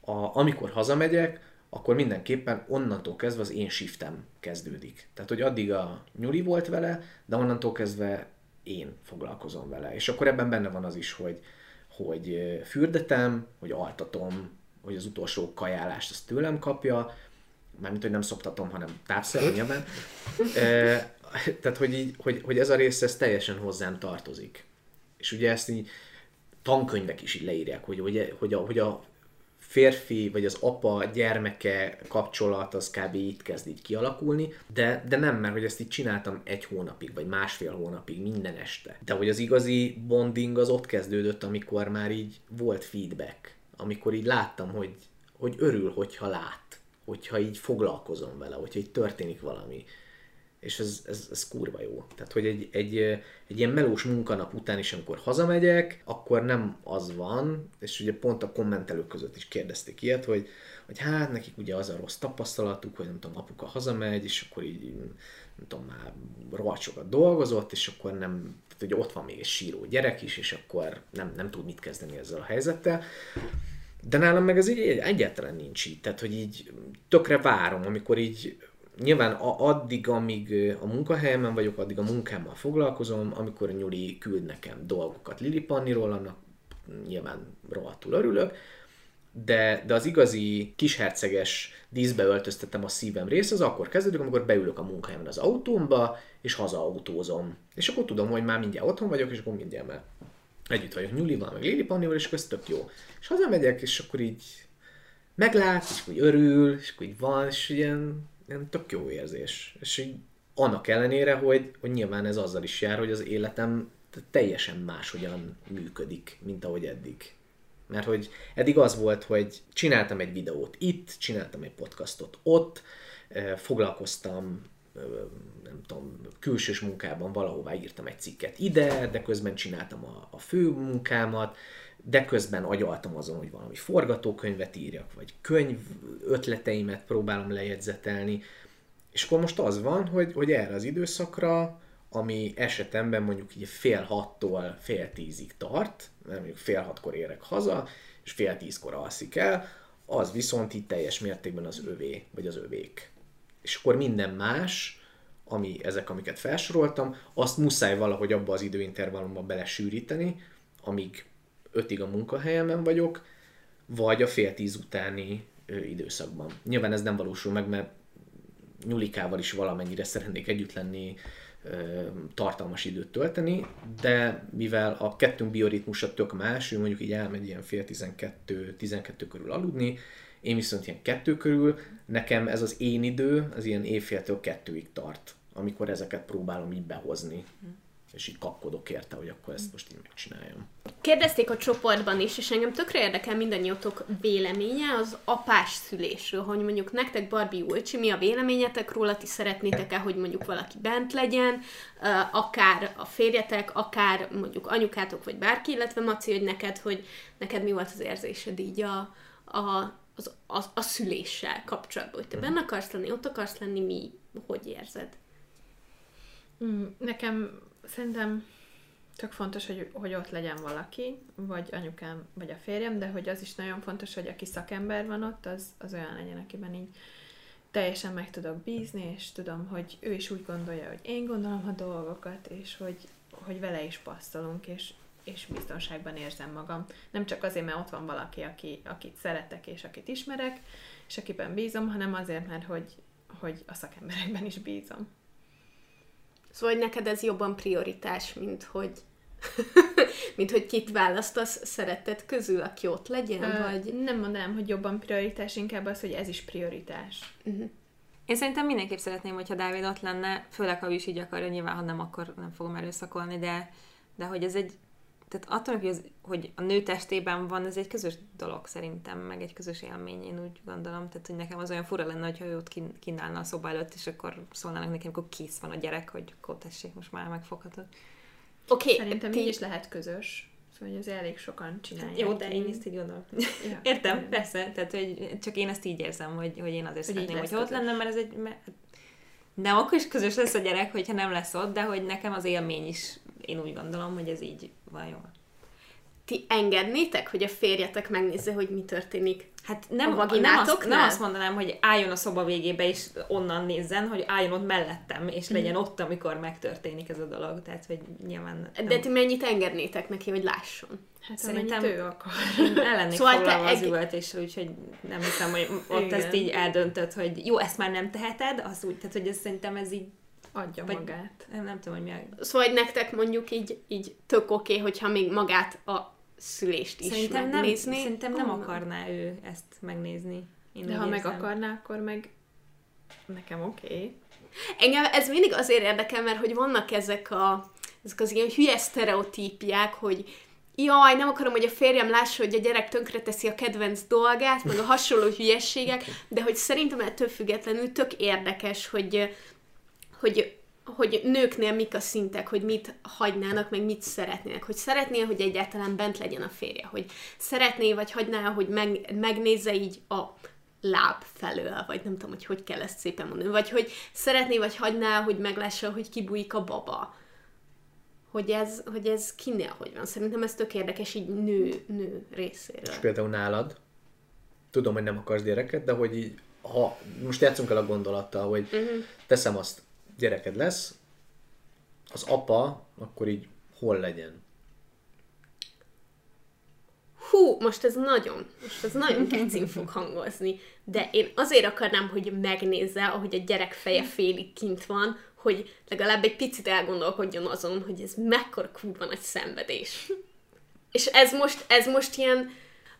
a, amikor hazamegyek, akkor mindenképpen onnantól kezdve az én shiftem kezdődik. Tehát, hogy addig a nyuli volt vele, de onnantól kezdve én foglalkozom vele. És akkor ebben benne van az is, hogy, hogy fürdetem, hogy altatom, hogy az utolsó kajálást azt tőlem kapja, mármint, hogy nem szoptatom, hanem tápszer nyilván. e, tehát, hogy, így, hogy, hogy ez a rész ez teljesen hozzám tartozik. És ugye ezt így tankönyvek is így leírják, hogy, hogy, hogy, a, hogy a férfi vagy az apa gyermeke kapcsolat az kb. itt kezd így kialakulni, de, de nem, mert hogy ezt így csináltam egy hónapig, vagy másfél hónapig, minden este. De hogy az igazi bonding az ott kezdődött, amikor már így volt feedback, amikor így láttam, hogy, hogy örül, hogyha lát, hogyha így foglalkozom vele, hogyha így történik valami és ez, ez, ez kurva jó. Tehát, hogy egy, egy, egy ilyen melós munkanap után is, amikor hazamegyek, akkor nem az van, és ugye pont a kommentelők között is kérdezték ilyet, hogy, hogy hát nekik ugye az a rossz tapasztalatuk, hogy nem tudom, apuka hazamegy, és akkor így nem tudom, már rohadt sokat dolgozott, és akkor nem, tehát ugye ott van még egy síró gyerek is, és akkor nem, nem tud mit kezdeni ezzel a helyzettel. De nálam meg ez így egyáltalán nincs így, tehát hogy így tökre várom, amikor így nyilván addig, amíg a munkahelyemen vagyok, addig a munkámmal foglalkozom, amikor a Nyuli küld nekem dolgokat Lili Panniról, annak nyilván rohadtul örülök, de, de az igazi kisherceges díszbe öltöztetem a szívem rész, az akkor kezdődik, amikor beülök a munkahelyemen az autómba, és hazautózom. És akkor tudom, hogy már mindjárt otthon vagyok, és akkor mindjárt együtt vagyok Nyulival, meg Lili Pannival, és akkor ez tök jó. És hazamegyek, és akkor így meglát, és úgy örül, és akkor így van, és ilyen ilyen tök jó érzés. És így Annak ellenére, hogy, hogy nyilván ez azzal is jár, hogy az életem teljesen máshogyan működik, mint ahogy eddig. Mert hogy eddig az volt, hogy csináltam egy videót itt, csináltam egy podcastot ott, eh, foglalkoztam nem tudom, külsős munkában valahová írtam egy cikket ide, de közben csináltam a, a fő munkámat, de közben agyaltam azon, hogy valami forgatókönyvet írjak, vagy könyv ötleteimet próbálom lejegyzetelni. És akkor most az van, hogy, hogy erre az időszakra, ami esetemben mondjuk így fél hattól fél tízig tart, mert mondjuk fél hatkor érek haza, és fél tízkor alszik el, az viszont itt teljes mértékben az övé, vagy az övék. És akkor minden más, ami ezek, amiket felsoroltam, azt muszáj valahogy abba az időintervallumba belesűríteni, amíg ötig a munkahelyemen vagyok, vagy a fél tíz utáni időszakban. Nyilván ez nem valósul meg, mert Nyulikával is valamennyire szeretnék együtt lenni, tartalmas időt tölteni, de mivel a kettőnk bioritmusa tök más, ő mondjuk így elmegy ilyen fél tizenkettő, tizenkettő körül aludni, én viszont ilyen kettő körül, nekem ez az én idő, az ilyen évféltől kettőig tart, amikor ezeket próbálom így behozni. És így kapkodok érte, hogy akkor ezt most így megcsináljam. Kérdezték a csoportban is, és engem tökre érdekel mindannyiótok véleménye az apás szülésről, hogy mondjuk nektek Barbie Ulcsi, mi a véleményetek róla, ti szeretnétek-e, hogy mondjuk valaki bent legyen, akár a férjetek, akár mondjuk anyukátok, vagy bárki, illetve Maci, hogy neked, hogy neked mi volt az érzésed így a, a, az, a, a szüléssel kapcsolatban, hogy te benne akarsz lenni, ott akarsz lenni, mi, hogy érzed? Mm, Nekem szerintem tök fontos, hogy, hogy ott legyen valaki, vagy anyukám, vagy a férjem, de hogy az is nagyon fontos, hogy aki szakember van ott, az, az olyan legyen, akiben így teljesen meg tudok bízni, és tudom, hogy ő is úgy gondolja, hogy én gondolom a dolgokat, és hogy, hogy vele is passzolunk, és, és biztonságban érzem magam. Nem csak azért, mert ott van valaki, aki, akit szeretek, és akit ismerek, és akiben bízom, hanem azért, mert hogy, hogy a szakemberekben is bízom. Szóval hogy neked ez jobban prioritás, mint hogy mint hogy kit választasz szeretted közül, aki ott legyen, Ö, vagy... Nem mondanám, hogy jobban prioritás, inkább az, hogy ez is prioritás. Én szerintem mindenképp szeretném, hogyha Dávid ott lenne, főleg ha ő is így akarja, nyilván ha nem, akkor nem fogom erőszakolni, de, de hogy ez egy, tehát attól, hogy, az, hogy a nő testében van, ez egy közös dolog szerintem, meg egy közös élmény, én úgy gondolom. Tehát, hogy nekem az olyan fura lenne, hogyha ő ott kín- kínálna a szoba előtt, és akkor szólnának nekem, akkor kész van a gyerek, hogy akkor tessék, most már megfoghatod. Oké, okay, Szerintem ti... így is lehet közös. Szóval hogy ez elég sokan csinálják. Jó, de én ezt így gondolom. Ja. Értem, persze, tehát hogy csak én ezt így érzem, hogy, hogy én azért Hogy szeretném, hogyha ott lenne, mert ez egy... Mert nem, akkor is közös lesz a gyerek, hogyha nem lesz ott, de hogy nekem az élmény is, én úgy gondolom, hogy ez így van jól. ti engednétek, hogy a férjetek megnézze, hogy mi történik? Hát A nem, nem, azt, nem azt mondanám, hogy álljon a szoba végébe, és onnan nézzen, hogy álljon ott mellettem, és legyen ott, amikor megtörténik ez a dolog. Tehát, hogy nyilván nem. De ti mennyit engednétek neki, hogy lásson? Hát Szerintem- ő akar. Én el lennék Szóval te foglalva az egy- üvöltéssel, úgyhogy nem hiszem, hogy ott Igen. ezt így eldöntött, hogy jó, ezt már nem teheted, az úgy, tehát hogy ez szerintem ez így, Adja Vagy- magát. nem, nem tudom, hogy mi a... Szóval, hogy nektek mondjuk így, így tök oké, okay, hogyha még magát a szülést is Szerintem nem, megnézni. szerintem nem Onnan. akarná ő ezt megnézni. Én De ha meg érzem. akarná, akkor meg nekem oké. Okay. Engem ez mindig azért érdekel, mert hogy vannak ezek, a, ezek az ilyen hülye sztereotípiák, hogy jaj, nem akarom, hogy a férjem lássa, hogy a gyerek tönkreteszi a kedvenc dolgát, meg a hasonló hülyességek, de hogy szerintem ettől függetlenül tök érdekes, hogy, hogy, hogy nőknél mik a szintek, hogy mit hagynának, meg mit szeretnének. Hogy szeretnél, hogy egyáltalán bent legyen a férje, hogy szeretné, vagy hagyná, hogy meg, megnézze így a láb felől, vagy nem tudom, hogy hogy kell ezt szépen mondani, vagy hogy szeretné, vagy hagyná, hogy meglássa, hogy kibújik a baba. Hogy ez, hogy ez kinél hogy van. Szerintem ez tök érdekes így nő, nő részéről. És például nálad, tudom, hogy nem akarsz gyereket, de hogy így, ha most játszunk el a gondolattal, hogy uh-huh. teszem azt, gyereked lesz, az apa akkor így hol legyen? Hú, most ez nagyon, most ez nagyon kecin fog hangozni, de én azért akarnám, hogy megnézze, ahogy a gyerek feje félig kint van, hogy legalább egy picit elgondolkodjon azon, hogy ez mekkora kurva nagy szenvedés. És ez most, ez most ilyen,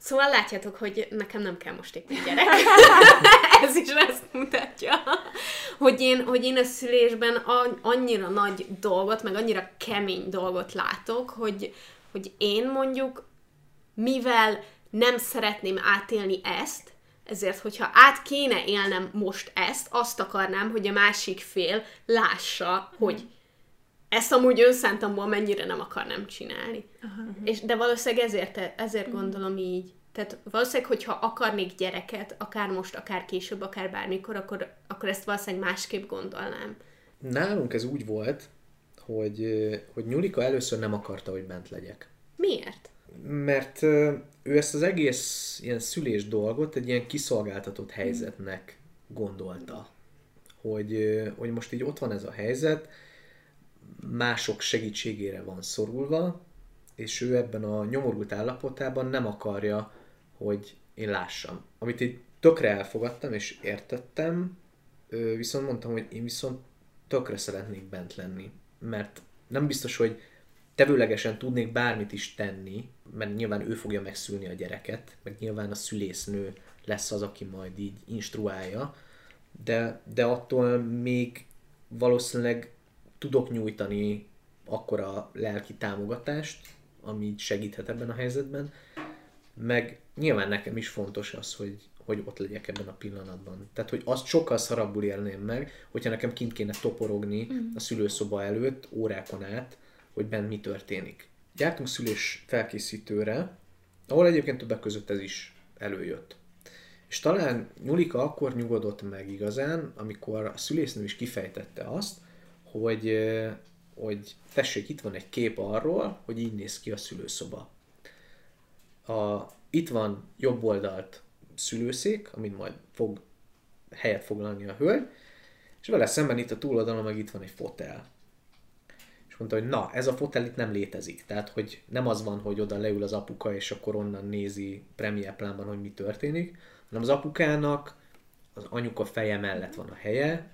Szóval látjátok, hogy nekem nem kell most éppen gyerek. Ez is mutatja. Hogy én, hogy én a szülésben annyira nagy dolgot, meg annyira kemény dolgot látok, hogy, hogy én mondjuk, mivel nem szeretném átélni ezt, ezért, hogyha át kéne élnem most ezt, azt akarnám, hogy a másik fél lássa, hogy ezt amúgy önszántamból mennyire nem akarnám csinálni. És, de valószínűleg ezért, ezért gondolom így. Tehát valószínűleg, hogyha akarnék gyereket, akár most, akár később, akár bármikor, akkor, akkor ezt valószínűleg másképp gondolnám. Nálunk ez úgy volt, hogy, hogy Nyulika először nem akarta, hogy bent legyek. Miért? Mert ő ezt az egész ilyen szülés dolgot egy ilyen kiszolgáltatott helyzetnek gondolta. Hogy, hogy most így ott van ez a helyzet, mások segítségére van szorulva, és ő ebben a nyomorult állapotában nem akarja, hogy én lássam. Amit így tökre elfogadtam és értettem, viszont mondtam, hogy én viszont tökre szeretnék bent lenni. Mert nem biztos, hogy tevőlegesen tudnék bármit is tenni, mert nyilván ő fogja megszülni a gyereket, meg nyilván a szülésznő lesz az, aki majd így instruálja, de, de attól még valószínűleg tudok nyújtani akkora lelki támogatást, ami segíthet ebben a helyzetben, meg nyilván nekem is fontos az, hogy, hogy ott legyek ebben a pillanatban. Tehát, hogy azt sokkal szarabbul élném meg, hogyha nekem kint kéne toporogni a szülőszoba előtt órákon át, hogy bent mi történik. Jártunk szülés felkészítőre, ahol egyébként többek között ez is előjött. És talán Nyulika akkor nyugodott meg igazán, amikor a szülésznő is kifejtette azt, hogy, hogy tessék, itt van egy kép arról, hogy így néz ki a szülőszoba. A, itt van jobb oldalt szülőszék, amin majd fog helyet foglalni a hölgy, és vele szemben itt a túloldalon meg itt van egy fotel. És mondta, hogy na, ez a fotel itt nem létezik. Tehát, hogy nem az van, hogy oda leül az apuka, és akkor onnan nézi Premiere plánban, hogy mi történik, hanem az apukának az anyuka feje mellett van a helye,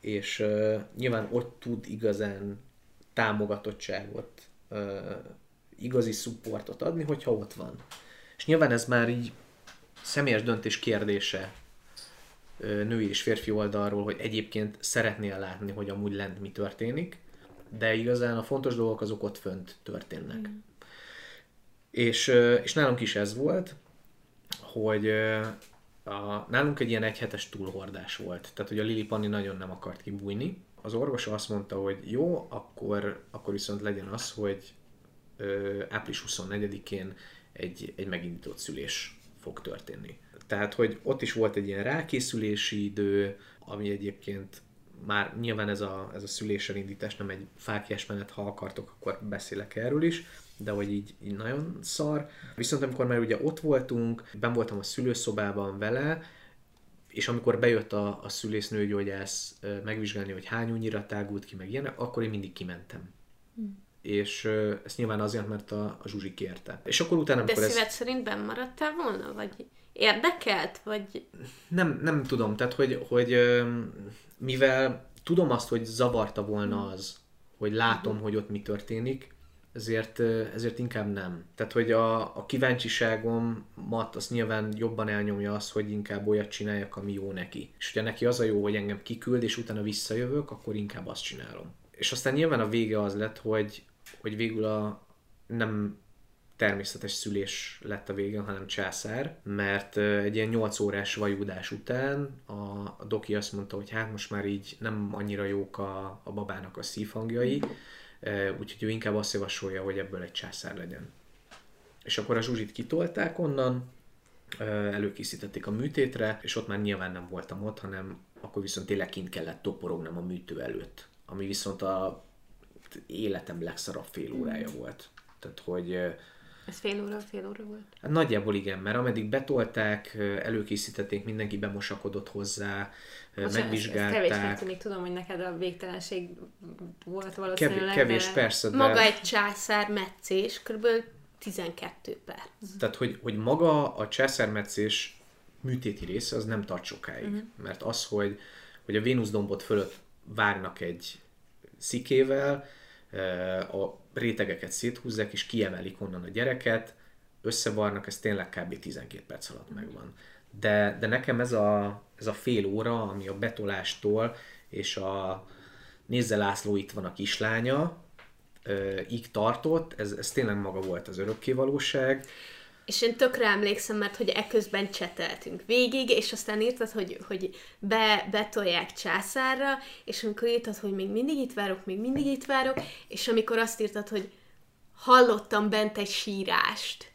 és uh, nyilván ott tud igazán támogatottságot, uh, igazi szupportot adni, hogyha ott van. És nyilván ez már így személyes döntés kérdése női és férfi oldalról, hogy egyébként szeretnél látni, hogy amúgy lent mi történik, de igazán a fontos dolgok azok ott fönt történnek. Mm. És, és nálunk is ez volt, hogy a, nálunk egy ilyen egyhetes túlhordás volt. Tehát, hogy a Lili Panni nagyon nem akart kibújni. Az orvos azt mondta, hogy jó, akkor, akkor viszont legyen az, hogy április 24-én egy, egy megindított szülés fog történni. Tehát, hogy ott is volt egy ilyen rákészülési idő, ami egyébként már nyilván ez a, ez a szüléssel indítás nem egy fákjás menet, ha akartok, akkor beszélek erről is, de hogy így, így nagyon szar. Viszont amikor már ugye ott voltunk, ben voltam a szülőszobában vele, és amikor bejött a, a szülésznőgyógyász megvizsgálni, hogy hány újnyira tágult ki, meg ilyenek, akkor én mindig kimentem. És ezt nyilván azért, mert a, a Zsuzsi kérte. És akkor utána, De szíved szerint benn maradtál volna? Vagy érdekelt? Vagy Nem, nem tudom, tehát hogy, hogy mivel tudom azt, hogy zavarta volna az, hogy látom, hogy ott mi történik, ezért, ezért inkább nem. Tehát, hogy a, a kíváncsiságomat azt nyilván jobban elnyomja az, hogy inkább olyat csináljak, ami jó neki. És hogyha neki az a jó, hogy engem kiküld, és utána visszajövök, akkor inkább azt csinálom. És aztán nyilván a vége az lett, hogy, hogy végül a nem természetes szülés lett a vége, hanem császár, mert egy ilyen 8 órás vajúdás után a, doki azt mondta, hogy hát most már így nem annyira jók a, a babának a szívhangjai, úgyhogy ő inkább azt javasolja, hogy ebből egy császár legyen. És akkor a Zsuzsit kitolták onnan, előkészítették a műtétre, és ott már nyilván nem voltam ott, hanem akkor viszont tényleg kint kellett toporognom a műtő előtt, ami viszont a életem legszarabb fél órája volt. Tehát, hogy ez fél óra, fél óra volt? Hát nagyjából igen, mert ameddig betolták, előkészítették, mindenki bemosakodott hozzá, Most ez- Ez kevésnek megvizsgálták. tűnik, tudom, hogy neked a végtelenség volt Kevés, valószínűleg, kevés de... persze, de... Maga egy császár metszés, kb. 12 perc. Tehát, hogy, hogy maga a császármetszés műtéti része, az nem tart sokáig. Uh-huh. Mert az, hogy, hogy a Vénusz dombot fölött vágnak egy szikével, a rétegeket széthúzzák, és kiemelik onnan a gyereket, összevarnak, ez tényleg kb. 12 perc alatt megvan. De, de nekem ez a, ez a fél óra, ami a betolástól és a Nézze László itt van a kislánya, így tartott, ez, ez tényleg maga volt az örökkévalóság. És én tökre emlékszem, mert hogy eközben cseteltünk végig, és aztán írtad, hogy, hogy be, betolják császárra, és amikor írtad, hogy még mindig itt várok, még mindig itt várok, és amikor azt írtad, hogy hallottam bent egy sírást.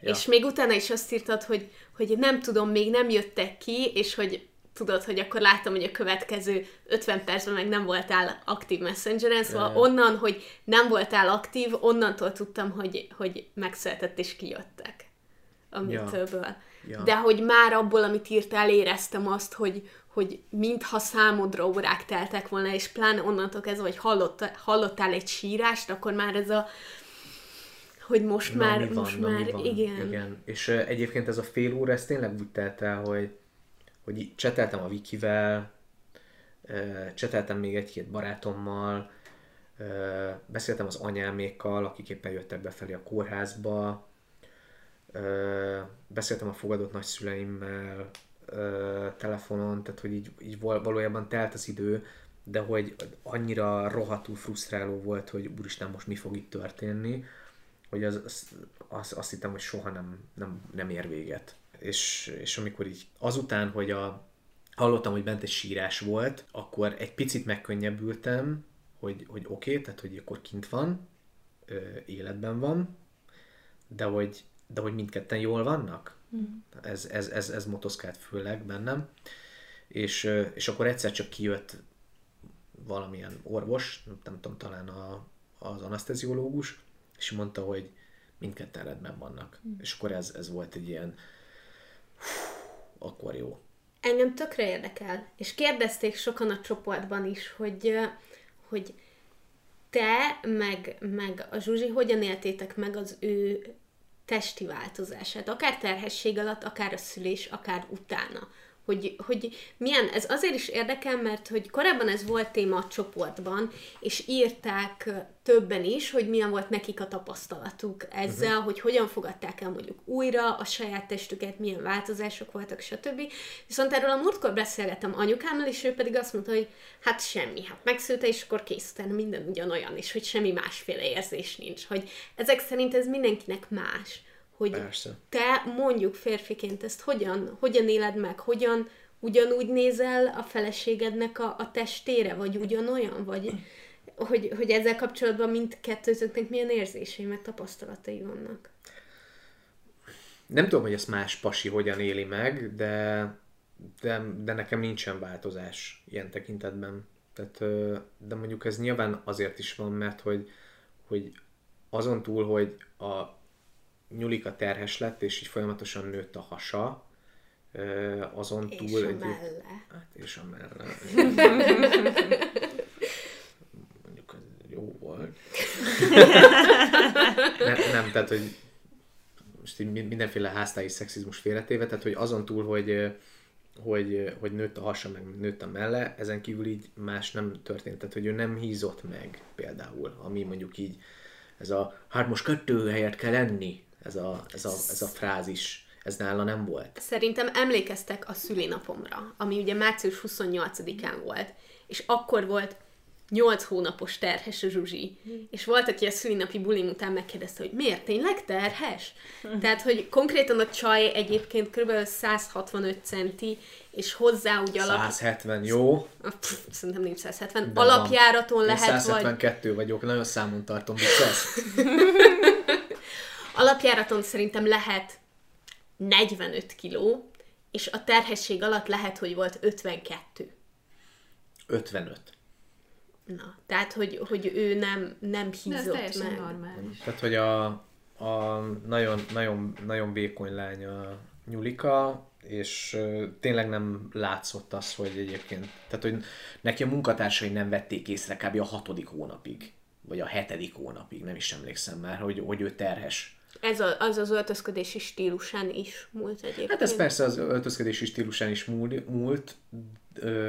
Ja. És még utána is azt írtad, hogy, hogy nem tudom, még nem jöttek ki, és hogy tudod, hogy akkor láttam, hogy a következő 50 percben meg nem voltál aktív messengeren, szóval yeah. onnan, hogy nem voltál aktív, onnantól tudtam, hogy, hogy megszületett és kijöttek a mitőből. Ja. De hogy már abból, amit írtál, éreztem azt, hogy, hogy mintha számodra órák teltek volna, és pláne onnantól kezdve, hogy hallott, hallottál egy sírást, akkor már ez a hogy most na, már, van, most na, már, van. igen. igen. És uh, egyébként ez a fél óra, ez tényleg úgy telt el, hogy hogy cseteltem a Vikivel, cseteltem még egy-két barátommal, beszéltem az anyámékkal, akik éppen jöttek befelé a kórházba, beszéltem a fogadott nagyszüleimmel telefonon, tehát hogy így, így valójában telt az idő, de hogy annyira rohadtul frusztráló volt, hogy úristen, most mi fog itt történni, hogy az, az, az, azt hittem, hogy soha nem, nem, nem ér véget és, és amikor így azután, hogy a, hallottam, hogy bent egy sírás volt, akkor egy picit megkönnyebbültem, hogy, hogy oké, okay, tehát hogy akkor kint van, ö, életben van, de hogy, de hogy mindketten jól vannak. Mm. Ez, ez, ez, ez motoszkált főleg bennem. És, és akkor egyszer csak kijött valamilyen orvos, nem tudom, talán a, az anesteziológus, és mondta, hogy mindketten rendben vannak. Mm. És akkor ez, ez volt egy ilyen, akkor jó. Engem tökre érdekel, és kérdezték sokan a csoportban is, hogy, hogy te, meg, meg a Zsuzsi, hogyan éltétek meg az ő testi változását, akár terhesség alatt, akár a szülés, akár utána hogy, hogy milyen, ez azért is érdekel, mert hogy korábban ez volt téma a csoportban, és írták többen is, hogy milyen volt nekik a tapasztalatuk ezzel, uh-huh. hogy hogyan fogadták el mondjuk újra a saját testüket, milyen változások voltak, stb. Viszont erről a múltkor beszélgettem anyukámmal, és ő pedig azt mondta, hogy hát semmi, hát megszülte, és akkor kész, minden ugyanolyan, és hogy semmi másféle érzés nincs, hogy ezek szerint ez mindenkinek más hogy Persze. te mondjuk férfiként ezt hogyan, hogyan éled meg, hogyan ugyanúgy nézel a feleségednek a, a testére, vagy ugyanolyan, vagy hogy, hogy ezzel kapcsolatban mindkettőzöknek milyen érzései, meg tapasztalatai vannak. Nem tudom, hogy ezt más pasi hogyan éli meg, de, de, de nekem nincsen változás ilyen tekintetben. Tehát, de mondjuk ez nyilván azért is van, mert hogy, hogy azon túl, hogy a Nyulika terhes lett, és így folyamatosan nőtt a hasa, azon és túl... A egy... melle. Hát és a melle. Mondjuk ez jó volt. nem, nem, tehát, hogy most így mindenféle háztáji szexizmus félretéve, tehát, hogy azon túl, hogy hogy, hogy nőtt a hasa, meg nőtt a melle, ezen kívül így más nem történt, tehát hogy ő nem hízott meg például, ami mondjuk így ez a hát most kettő helyet kell enni, ez a, ez a, ez a frázis. Ez nála nem volt. Szerintem emlékeztek a szülinapomra, ami ugye március 28-án volt, és akkor volt 8 hónapos terhes a Zsuzsi. Mm. És volt, aki a szülinapi bulim után megkérdezte, hogy miért, tényleg terhes? Mm. Tehát, hogy konkrétan a csaj egyébként kb. 165 centi, és hozzá úgy alap... 170, jó? Pff, szerintem nincs 170. De Alapjáraton van. lehet, 172 vagy... vagyok, nagyon számon tartom, vicces. Alapjáraton szerintem lehet 45 kiló, és a terhesség alatt lehet, hogy volt 52. 55. Na, tehát, hogy, hogy ő nem, nem hízott De ez meg. normális. Tehát, hogy a, a nagyon, nagyon, nagyon vékony lány a Nyulika, és tényleg nem látszott az, hogy egyébként, tehát, hogy neki a munkatársai nem vették észre kb. a hatodik hónapig, vagy a hetedik hónapig, nem is emlékszem már, hogy, hogy ő terhes ez a, az az öltözködési stílusán is múlt egyébként. Hát ez persze az öltözködési stílusán is múlt, múlt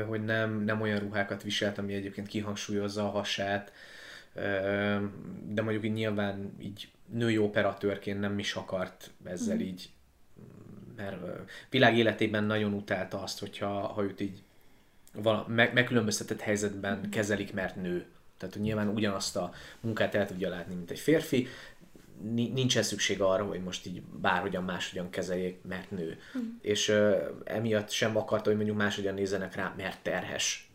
hogy nem, nem olyan ruhákat viselt, ami egyébként kihangsúlyozza a hasát, de mondjuk így nyilván így női operatőrként nem is akart ezzel így, mert világ életében nagyon utálta azt, hogyha ha őt így vala, meg, megkülönböztetett helyzetben kezelik, mert nő. Tehát, hogy nyilván ugyanazt a munkát el tudja látni, mint egy férfi, nincsen szükség arra, hogy most így bárhogyan máshogyan kezeljék, mert nő. És ö, emiatt sem akarta, hogy mondjuk máshogyan nézzenek rá, mert terhes.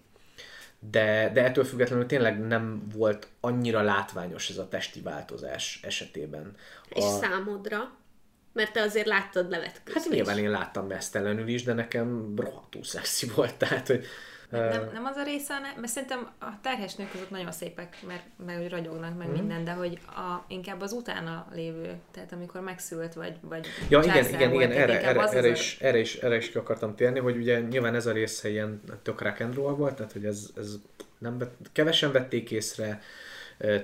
De, de ettől függetlenül tényleg nem volt annyira látványos ez a testi változás esetében. És számodra? Mert te azért láttad levetkőzni Hát nyilván én láttam mesztelenül is, de nekem rohadtul szexi volt, tehát, hogy Nem, nem az a része, mert szerintem a terhes nők azok nagyon szépek, mert, mert hogy ragyognak meg minden, de hogy a, inkább az utána lévő, tehát amikor megszült, vagy, vagy Ja, igen, igen, volt, igen, erre, erre, az az erre, a- is, erre, is, erre is ki akartam térni, hogy ugye nyilván ez a része ilyen tök rock and roll volt, tehát hogy ez, ez nem kevesen vették észre,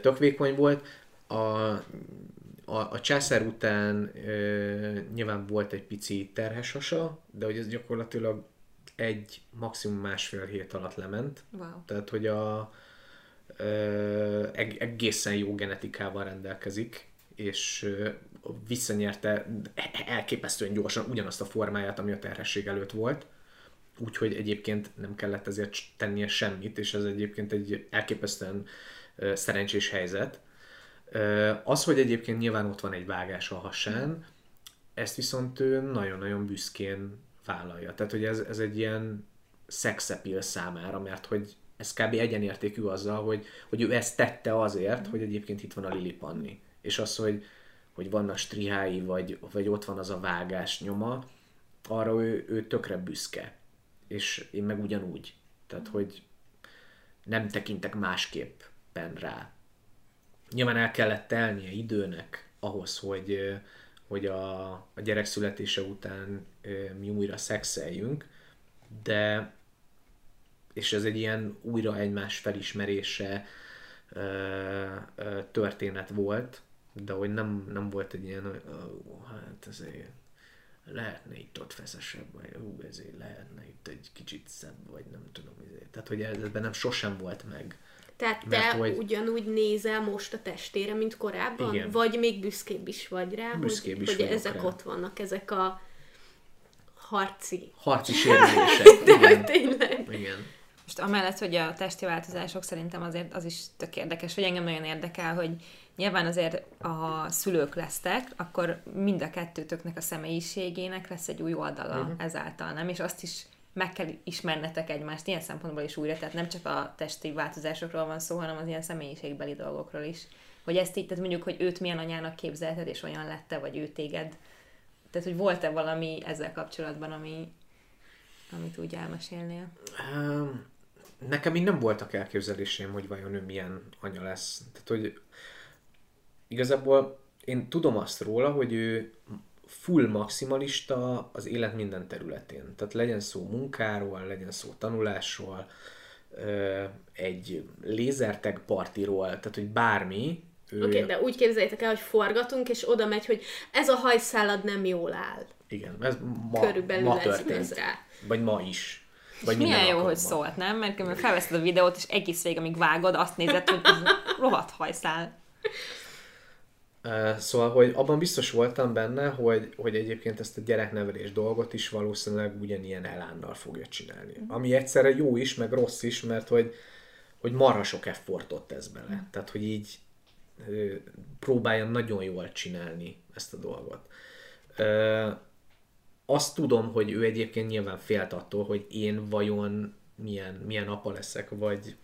tök vékony volt. A, a, a császár után ö, nyilván volt egy pici terhes hasa, de hogy ez gyakorlatilag egy, maximum másfél hét alatt lement. Wow. Tehát, hogy a, ö, eg- egészen jó genetikával rendelkezik, és visszanyerte elképesztően gyorsan ugyanazt a formáját, ami a terhesség előtt volt. Úgyhogy egyébként nem kellett ezért tennie semmit, és ez egyébként egy elképesztően szerencsés helyzet. Az, hogy egyébként nyilván ott van egy vágás a hasán, ezt viszont ő nagyon-nagyon büszkén vállalja. Tehát, hogy ez, ez egy ilyen szexepil számára, mert hogy ez kb. egyenértékű azzal, hogy, hogy ő ezt tette azért, hogy egyébként itt van a Lili Panni. És az, hogy, hogy vannak strihái, vagy, vagy ott van az a vágás nyoma, arra ő, ő tökre büszke. És én meg ugyanúgy. Tehát, hogy nem tekintek másképpen rá. Nyilván el kellett telnie időnek ahhoz, hogy, hogy a, a gyerek születése után ö, mi újra szexeljünk, de és ez egy ilyen újra egymás felismerése ö, ö, történet volt, de hogy nem, nem volt egy ilyen, ó, hát ezért lehetne itt ott feszesebb, vagy ú, ezért lehetne itt egy kicsit szebb, vagy nem tudom. Ezért. Tehát, hogy ez ebben nem sosem volt meg. Tehát te Mert hogy- ugyanúgy nézel most a testére, mint korábban? Igen. Vagy még büszkébb is vagy rá, Büszkébb hogy, is hogy ezek rá. ott vannak, ezek a harci. Harci sérülések. De hogy igen. tényleg. igen. Most amellett, hogy a testi változások szerintem azért az is tök érdekes, hogy engem nagyon érdekel, hogy nyilván azért a szülők lesztek, akkor mind a kettőtöknek a személyiségének lesz egy új oldala uh-huh. ezáltal, nem? És azt is meg kell ismernetek egymást ilyen szempontból is újra, tehát nem csak a testi változásokról van szó, hanem az ilyen személyiségbeli dolgokról is. Hogy ezt így, tehát mondjuk, hogy őt milyen anyának képzelted, és olyan lette, vagy ő téged. Tehát, hogy volt-e valami ezzel kapcsolatban, ami, amit úgy elmesélnél? Um, nekem így nem voltak elképzeléseim, hogy vajon ő milyen anya lesz. Tehát, hogy igazából én tudom azt róla, hogy ő full maximalista az élet minden területén. Tehát legyen szó munkáról, legyen szó tanulásról, egy lézertag partiról, tehát hogy bármi. Ő, Oké, okay, de úgy képzeljétek el, hogy forgatunk, és oda megy, hogy ez a hajszálad nem jól áll. Igen, ez ma, Körülbelül ma történt. ez rá. Vagy ma is. Vagy Milyen minden jó, hogy szólt, nem? Mert felveszed a videót, és egész végig, amíg vágod, azt nézed, hogy ez rohadt hajszál. Szóval, hogy abban biztos voltam benne, hogy, hogy egyébként ezt a gyereknevelés dolgot is valószínűleg ugyanilyen elánnal fogja csinálni. Ami egyszerre jó is, meg rossz is, mert hogy, hogy marha sok effortot tesz bele. Tehát, hogy így próbálja nagyon jól csinálni ezt a dolgot. Azt tudom, hogy ő egyébként nyilván félt attól, hogy én vajon milyen, milyen apa leszek, vagy,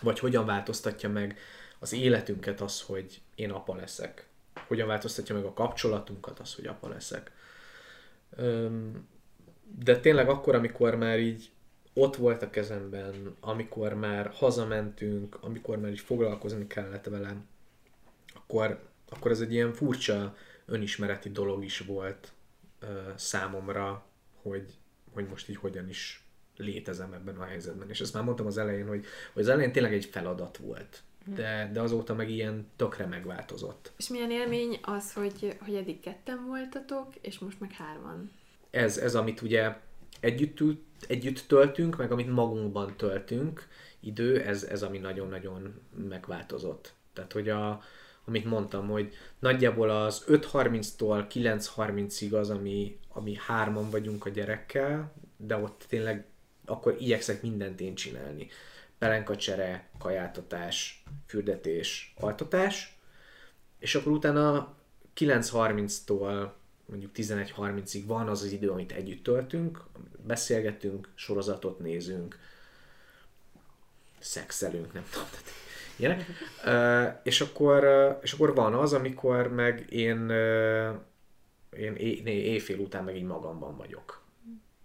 vagy hogyan változtatja meg az életünket az, hogy én apa leszek. Hogyan változtatja meg a kapcsolatunkat az, hogy apa leszek. De tényleg akkor, amikor már így ott volt a kezemben, amikor már hazamentünk, amikor már így foglalkozni kellett velem, akkor, akkor ez egy ilyen furcsa önismereti dolog is volt számomra, hogy, hogy most így hogyan is létezem ebben a helyzetben. És ezt már mondtam az elején, hogy, hogy az elején tényleg egy feladat volt. De, de azóta meg ilyen tökre megváltozott. És milyen élmény az, hogy, hogy eddig ketten voltatok, és most meg hárman. Ez, ez amit ugye együtt, együtt töltünk, meg amit magunkban töltünk idő, ez, ez ami nagyon-nagyon megváltozott. Tehát, hogy a, amit mondtam, hogy nagyjából az 5.30-tól 9.30-ig az, ami, ami hárman vagyunk a gyerekkel, de ott tényleg akkor igyekszek mindent én csinálni. Pelenkacsere, kajáltatás, fürdetés, altatás, és akkor utána 9.30-tól mondjuk 11.30-ig van az az idő, amit együtt töltünk, beszélgetünk, sorozatot nézünk, szexelünk, nem tudom. Tehát ilyenek. Uh, és, akkor, uh, és akkor van az, amikor meg én, uh, én é, éjfél után meg így magamban vagyok.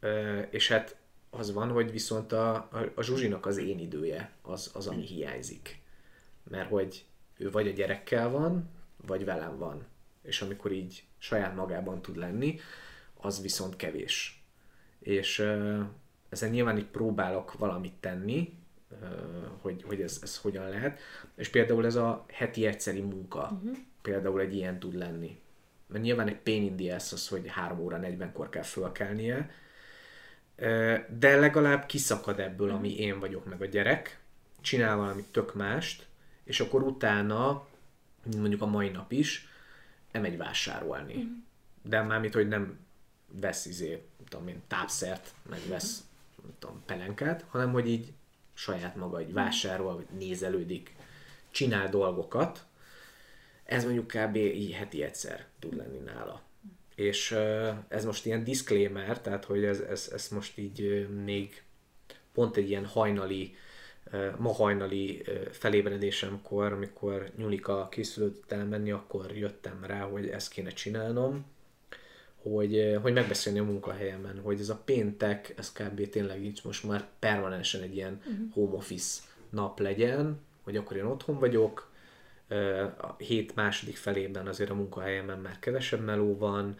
Uh, és hát az van, hogy viszont a, a, a Zsuzsinak az én idője az, az, ami hiányzik. Mert hogy ő vagy a gyerekkel van, vagy velem van. És amikor így saját magában tud lenni, az viszont kevés. És uh, ezen nyilván így próbálok valamit tenni, uh, hogy, hogy ez, ez hogyan lehet. És például ez a heti egyszeri munka, uh-huh. például egy ilyen tud lenni. Mert nyilván egy pain in the ass az, hogy 3 óra 40-kor kell fölkelnie, de legalább kiszakad ebből, ami én vagyok, meg a gyerek, csinál valami tök mást, és akkor utána, mondjuk a mai nap is, elmegy vásárolni. Mm. De mármint, hogy nem vesz izé, tudom én, tápszert, meg vesz, nem tudom, pelenkát, hanem hogy így saját maga így vásárol, vagy nézelődik, csinál dolgokat. Ez mondjuk kb. így heti egyszer tud lenni nála és ez most ilyen disclaimer, tehát hogy ez, ez, ez most így még pont egy ilyen hajnali, ma hajnali felébredésemkor, amikor Nyulika készülött elmenni, akkor jöttem rá, hogy ezt kéne csinálnom, hogy, hogy megbeszélni a munkahelyemen, hogy ez a péntek, ez kb. tényleg így most már permanensen egy ilyen uh-huh. home office nap legyen, hogy akkor én otthon vagyok, a hét második felében azért a munkahelyemen már kevesebb meló van,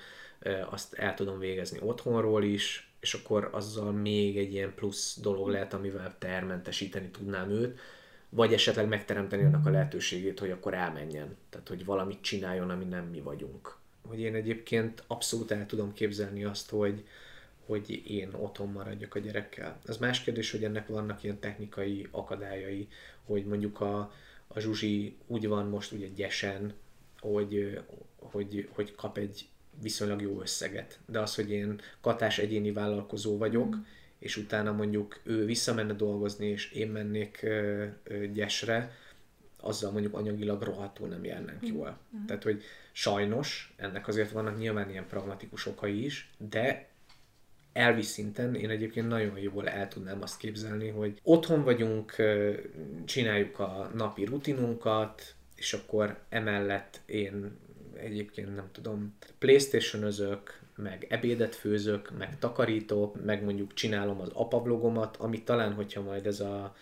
azt el tudom végezni otthonról is, és akkor azzal még egy ilyen plusz dolog lehet, amivel termentesíteni tudnám őt, vagy esetleg megteremteni annak a lehetőségét, hogy akkor elmenjen. Tehát, hogy valamit csináljon, ami nem mi vagyunk. Hogy én egyébként abszolút el tudom képzelni azt, hogy, hogy én otthon maradjak a gyerekkel. Ez más kérdés, hogy ennek vannak ilyen technikai akadályai, hogy mondjuk a, a Zsuzsi úgy van most ugye gyesen, hogy, hogy, hogy kap egy viszonylag jó összeget. De az, hogy én katás egyéni vállalkozó vagyok, mm. és utána mondjuk ő visszamenne dolgozni, és én mennék ö, ö, gyesre, azzal mondjuk anyagilag rohadtul nem járnánk mm. jól. Mm. Tehát, hogy sajnos ennek azért vannak nyilván ilyen pragmatikus okai is, de elvi szinten én egyébként nagyon jól el tudnám azt képzelni, hogy otthon vagyunk, csináljuk a napi rutinunkat, és akkor emellett én egyébként nem tudom, playstation meg ebédet főzök, meg takarítok, meg mondjuk csinálom az apavlogomat, amit talán, hogyha majd ez a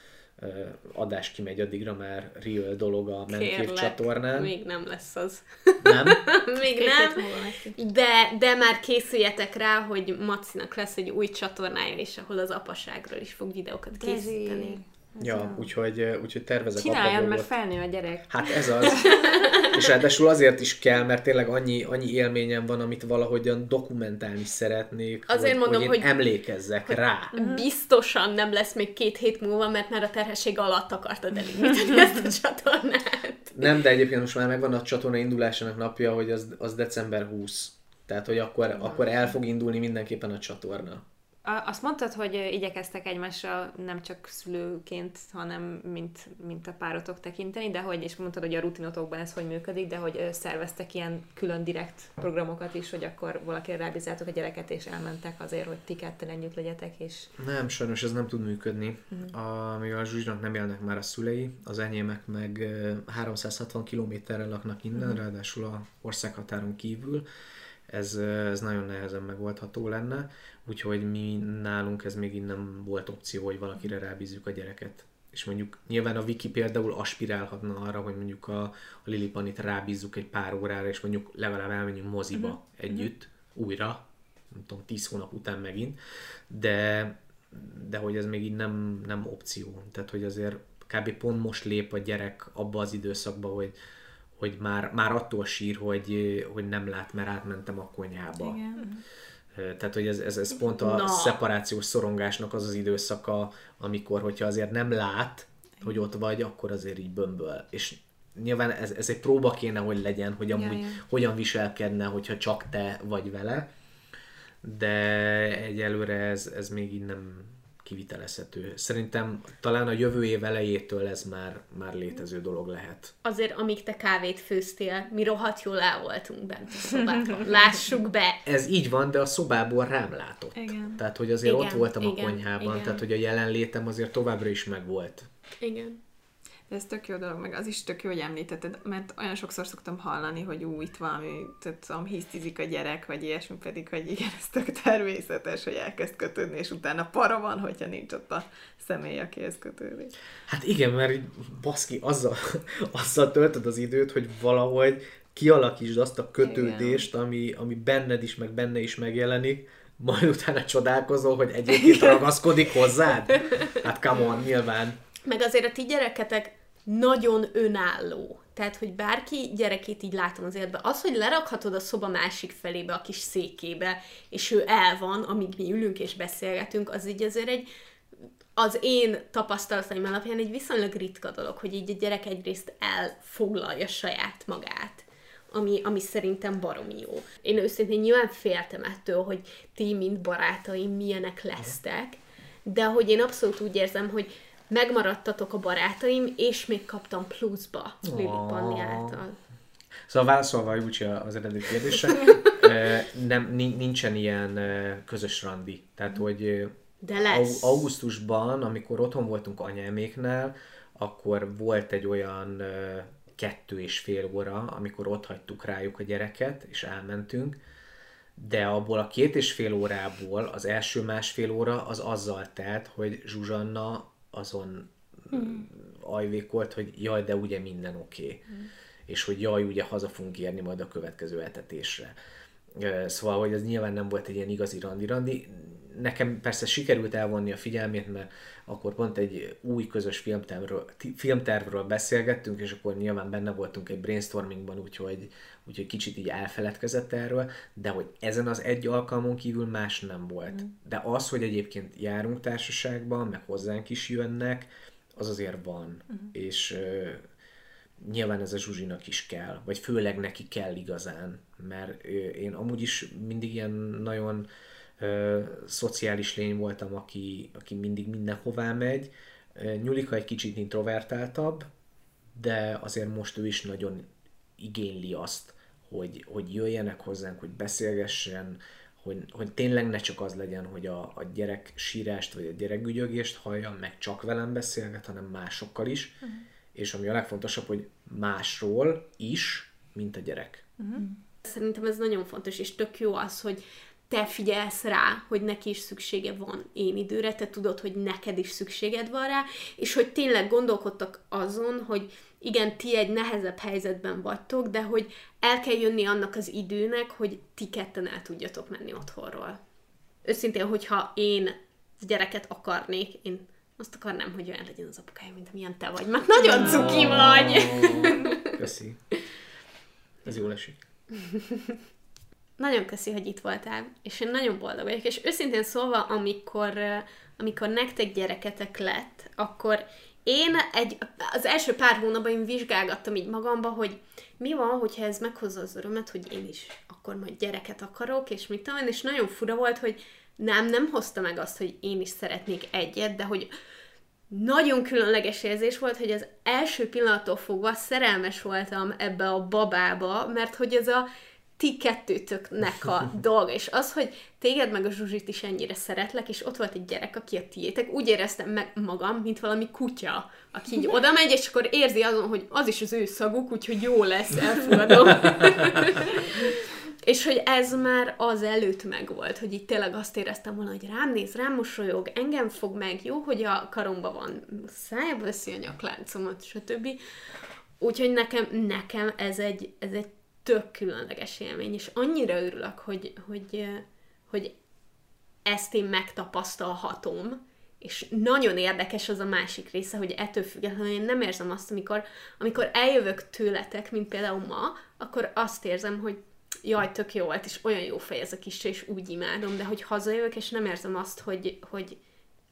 adás kimegy, addigra már real dolog a Menkép csatornán. még nem lesz az. Nem? még nem, de, de már készüljetek rá, hogy Macinak lesz egy új csatornája is, ahol az apaságról is fog videókat készíteni. Ja, úgyhogy, úgyhogy tervezek Csináljad, mert felnő a gyerek. Hát ez az. és ráadásul azért is kell, mert tényleg annyi, annyi élményem van, amit valahogyan dokumentálni szeretnék, azért hogy, mondom, hogy, hogy emlékezzek hogy rá. Biztosan nem lesz még két hét múlva, mert már a terhesség alatt akartad elindítani ezt a csatornát. Nem, de egyébként most már megvan a csatorna indulásának napja, hogy az, az december 20. Tehát, hogy akkor, akkor el fog indulni mindenképpen a csatorna. Azt mondtad, hogy igyekeztek egymásra nem csak szülőként, hanem mint, mint a párotok tekinteni, de hogy, és mondtad, hogy a rutinotokban ez hogy működik, de hogy szerveztek ilyen külön direkt programokat is, hogy akkor valaki rábízzátok a gyereket, és elmentek azért, hogy ti ketten együtt legyetek, és... Nem, sajnos ez nem tud működni. Uh-huh. A, mivel a Zsuzsnak nem élnek már a szülei, az enyémek meg 360 kilométerre laknak innen, uh-huh. ráadásul a országhatáron kívül, ez, ez nagyon nehezen megoldható lenne, úgyhogy mi nálunk ez még nem volt opció, hogy valakire rábízzük a gyereket. És mondjuk nyilván a Wiki például aspirálhatna arra, hogy mondjuk a, a Lilipanit rábízzuk egy pár órára, és mondjuk legalább elmenjünk moziba uh-huh. együtt, uh-huh. újra, nem tudom, tíz hónap után megint, de, de hogy ez még így nem, nem opció. Tehát, hogy azért kb. pont most lép a gyerek abba az időszakba, hogy, hogy már, már attól sír, hogy, hogy nem lát, mert átmentem a konyhába. Igen. Tehát, hogy ez, ez, ez pont a Na. szeparációs szorongásnak az az időszaka, amikor, hogyha azért nem lát, hogy ott vagy, akkor azért így bömböl. És nyilván ez, ez egy próba kéne, hogy legyen, hogy amúgy ja. hogyan viselkedne, hogyha csak te vagy vele, de egyelőre ez, ez még így nem kivitelezhető. Szerintem talán a jövő év elejétől ez már, már létező dolog lehet. Azért, amíg te kávét főztél, mi rohadt jól el voltunk bent a szobában. Lássuk be! Ez így van, de a szobából rám látott. Igen. Tehát, hogy azért Igen, ott voltam igen, a konyhában, igen. tehát, hogy a jelenlétem azért továbbra is megvolt. Igen. Ez tök jó dolog, meg az is tök jó, hogy említetted, mert olyan sokszor szoktam hallani, hogy ú, itt valami, tudom, hisztizik a gyerek, vagy ilyesmi, pedig, hogy igen, ez tök természetes, hogy elkezd kötődni, és utána para van, hogyha nincs ott a személy, akihez kötődik. Hát igen, mert így, baszki, azzal, azzal töltöd az időt, hogy valahogy kialakítsd azt a kötődést, ami, ami benned is, meg benne is megjelenik, majd utána csodálkozol, hogy egyébként ragaszkodik hozzád. Hát come on, nyilván. Meg azért a ti gyereketek nagyon önálló. Tehát, hogy bárki gyerekét így látom az életben, az, hogy lerakhatod a szoba másik felébe, a kis székébe, és ő el van, amíg mi ülünk és beszélgetünk, az így azért egy, az én tapasztalataim alapján egy viszonylag ritka dolog, hogy így a gyerek egyrészt elfoglalja saját magát ami, ami szerintem baromi jó. Én őszintén nyilván féltem ettől, hogy ti, mint barátaim, milyenek lesztek, de hogy én abszolút úgy érzem, hogy megmaradtatok a barátaim, és még kaptam pluszba Lili Panni által. Szóval válaszolva Júcsi az eredeti kérdésre, nem, ni- nincsen ilyen közös randi. Tehát, hogy eh, De lesz. Au- augusztusban, amikor otthon voltunk anyáméknál, akkor volt egy olyan kettő és fél óra, amikor ott hagytuk rájuk a gyereket, és elmentünk, de abból a két és fél órából az első másfél óra az azzal telt, hogy Zsuzsanna azon hmm. ajvékolt, hogy jaj, de ugye minden oké. Okay. Hmm. És hogy jaj, ugye haza fogunk érni majd a következő etetésre. Szóval, hogy ez nyilván nem volt egy ilyen igazi randi-randi. Nekem persze sikerült elvonni a figyelmét, mert akkor pont egy új közös filmtervről, filmtervről beszélgettünk, és akkor nyilván benne voltunk egy brainstormingban, úgyhogy, úgyhogy kicsit így elfeledkezett erről, de hogy ezen az egy alkalmon kívül más nem volt. De az, hogy egyébként járunk társaságban, meg hozzánk is jönnek, az azért van. És ö, nyilván ez a Zsuzsinak is kell, vagy főleg neki kell igazán, mert én amúgy is mindig ilyen nagyon ö, szociális lény voltam, aki, aki mindig mindenhová megy. Ö, Nyulika egy kicsit introvertáltabb, de azért most ő is nagyon igényli azt, hogy, hogy jöjjenek hozzánk, hogy beszélgessen, hogy, hogy tényleg ne csak az legyen, hogy a, a gyerek sírást vagy a gyerek gügyögést hallja, meg csak velem beszélget, hanem másokkal is. Uh-huh. És ami a legfontosabb, hogy másról is, mint a gyerek. Szerintem ez nagyon fontos, és tök jó az, hogy te figyelsz rá, hogy neki is szüksége van én időre, te tudod, hogy neked is szükséged van rá, és hogy tényleg gondolkodtak azon, hogy igen, ti egy nehezebb helyzetben vagytok, de hogy el kell jönni annak az időnek, hogy ti ketten el tudjatok menni otthonról. Őszintén, hogyha én gyereket akarnék, én azt akarnám, hogy olyan legyen az apukája, mint amilyen te vagy, mert nagyon cuki vagy! Köszi. Ez jól esik. Nagyon köszi, hogy itt voltál, és én nagyon boldog vagyok, és őszintén szólva, amikor, amikor nektek gyereketek lett, akkor én egy, az első pár hónapban én vizsgálgattam így magamba, hogy mi van, hogyha ez meghozza az örömet, hogy én is akkor majd gyereket akarok, és mit tudom és nagyon fura volt, hogy nem, nem hozta meg azt, hogy én is szeretnék egyet, de hogy nagyon különleges érzés volt, hogy az első pillanattól fogva szerelmes voltam ebbe a babába, mert hogy ez a ti kettőtöknek a dolga, és az, hogy téged meg a Zsuzsit is ennyire szeretlek, és ott volt egy gyerek, aki a tiétek, úgy éreztem meg magam, mint valami kutya, aki így oda megy, és akkor érzi azon, hogy az is az ő szaguk, úgyhogy jó lesz, elfogadom. És hogy ez már az előtt megvolt, hogy itt tényleg azt éreztem volna, hogy rám néz, rám mosolyog, engem fog meg, jó, hogy a karomba van, szájába veszi a nyakláncomat, stb. Úgyhogy nekem, nekem ez egy, ez egy tök különleges élmény, és annyira örülök, hogy, hogy, hogy ezt én megtapasztalhatom, és nagyon érdekes az a másik része, hogy ettől függetlenül én nem érzem azt, amikor, amikor eljövök tőletek, mint például ma, akkor azt érzem, hogy jaj, tök jó volt, és olyan jó fej ez a kis, és úgy imádom, de hogy hazajövök, és nem érzem azt, hogy, hogy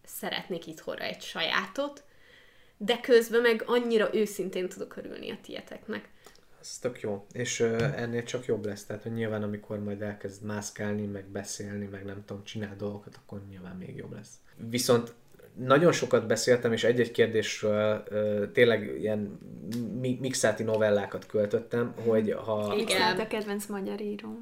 szeretnék itthonra egy sajátot, de közben meg annyira őszintén tudok örülni a tieteknek. Ez tök jó. És uh, ennél csak jobb lesz. Tehát, hogy nyilván amikor majd elkezd mászkálni, meg beszélni, meg nem tudom, csinál dolgokat, akkor nyilván még jobb lesz. Viszont nagyon sokat beszéltem, és egy-egy kérdésről uh, tényleg ilyen mi- mixáti novellákat költöttem, hogy ha... Igen. a kedvenc magyar író.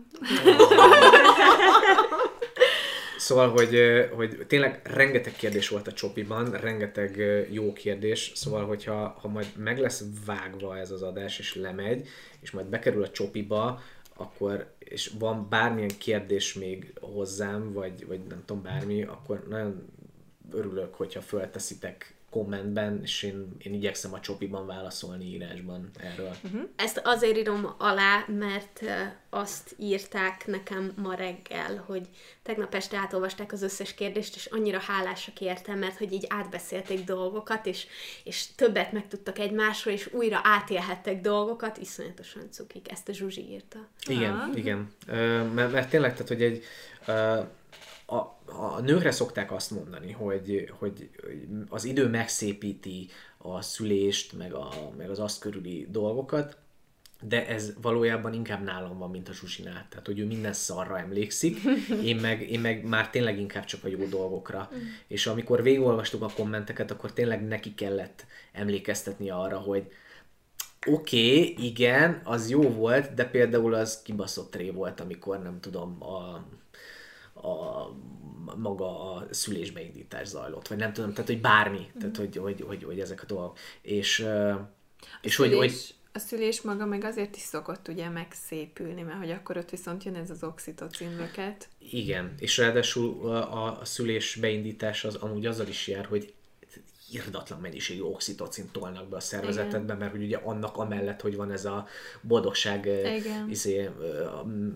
Szóval, hogy, hogy tényleg rengeteg kérdés volt a csopiban, rengeteg jó kérdés, szóval, hogyha ha majd meg lesz vágva ez az adás, és lemegy, és majd bekerül a csopiba, akkor, és van bármilyen kérdés még hozzám, vagy, vagy nem tudom, bármi, akkor nagyon örülök, hogyha fölteszitek kommentben, és én, én igyekszem a csopiban válaszolni írásban erről. Uh-huh. Ezt azért írom alá, mert azt írták nekem ma reggel, hogy tegnap este átolvasták az összes kérdést, és annyira hálásak értem, mert hogy így átbeszélték dolgokat, és, és többet megtudtak egymásról, és újra átélhettek dolgokat, iszonyatosan cukik. Ezt a Zsuzsi írta. Igen, ah. igen. Ö, mert, mert tényleg, tehát, hogy egy ö, a, a nőkre szokták azt mondani, hogy, hogy az idő megszépíti a szülést, meg, a, meg az azt körüli dolgokat, de ez valójában inkább nálam van, mint a Zsuzsinál. Tehát, hogy ő minden szarra emlékszik, én meg, én meg már tényleg inkább csak a jó dolgokra. És amikor végigolvastuk a kommenteket, akkor tényleg neki kellett emlékeztetni arra, hogy oké, okay, igen, az jó volt, de például az kibaszott ré volt, amikor nem tudom, a a maga a szülésbeindítás zajlott, vagy nem tudom, tehát hogy bármi, mm. tehát hogy, hogy, hogy, hogy ezek a dolgok. És, és hogy, hogy a szülés maga meg azért is szokott ugye megszépülni, mert hogy akkor ott viszont jön ez az oxitocin löket. Igen, és ráadásul a, a szülés beindítás az amúgy azzal is jár, hogy irdatlan mennyiségű oxitocin tolnak be a szervezetedbe, Igen. mert hogy ugye annak amellett, hogy van ez a boldogság Igen. izé,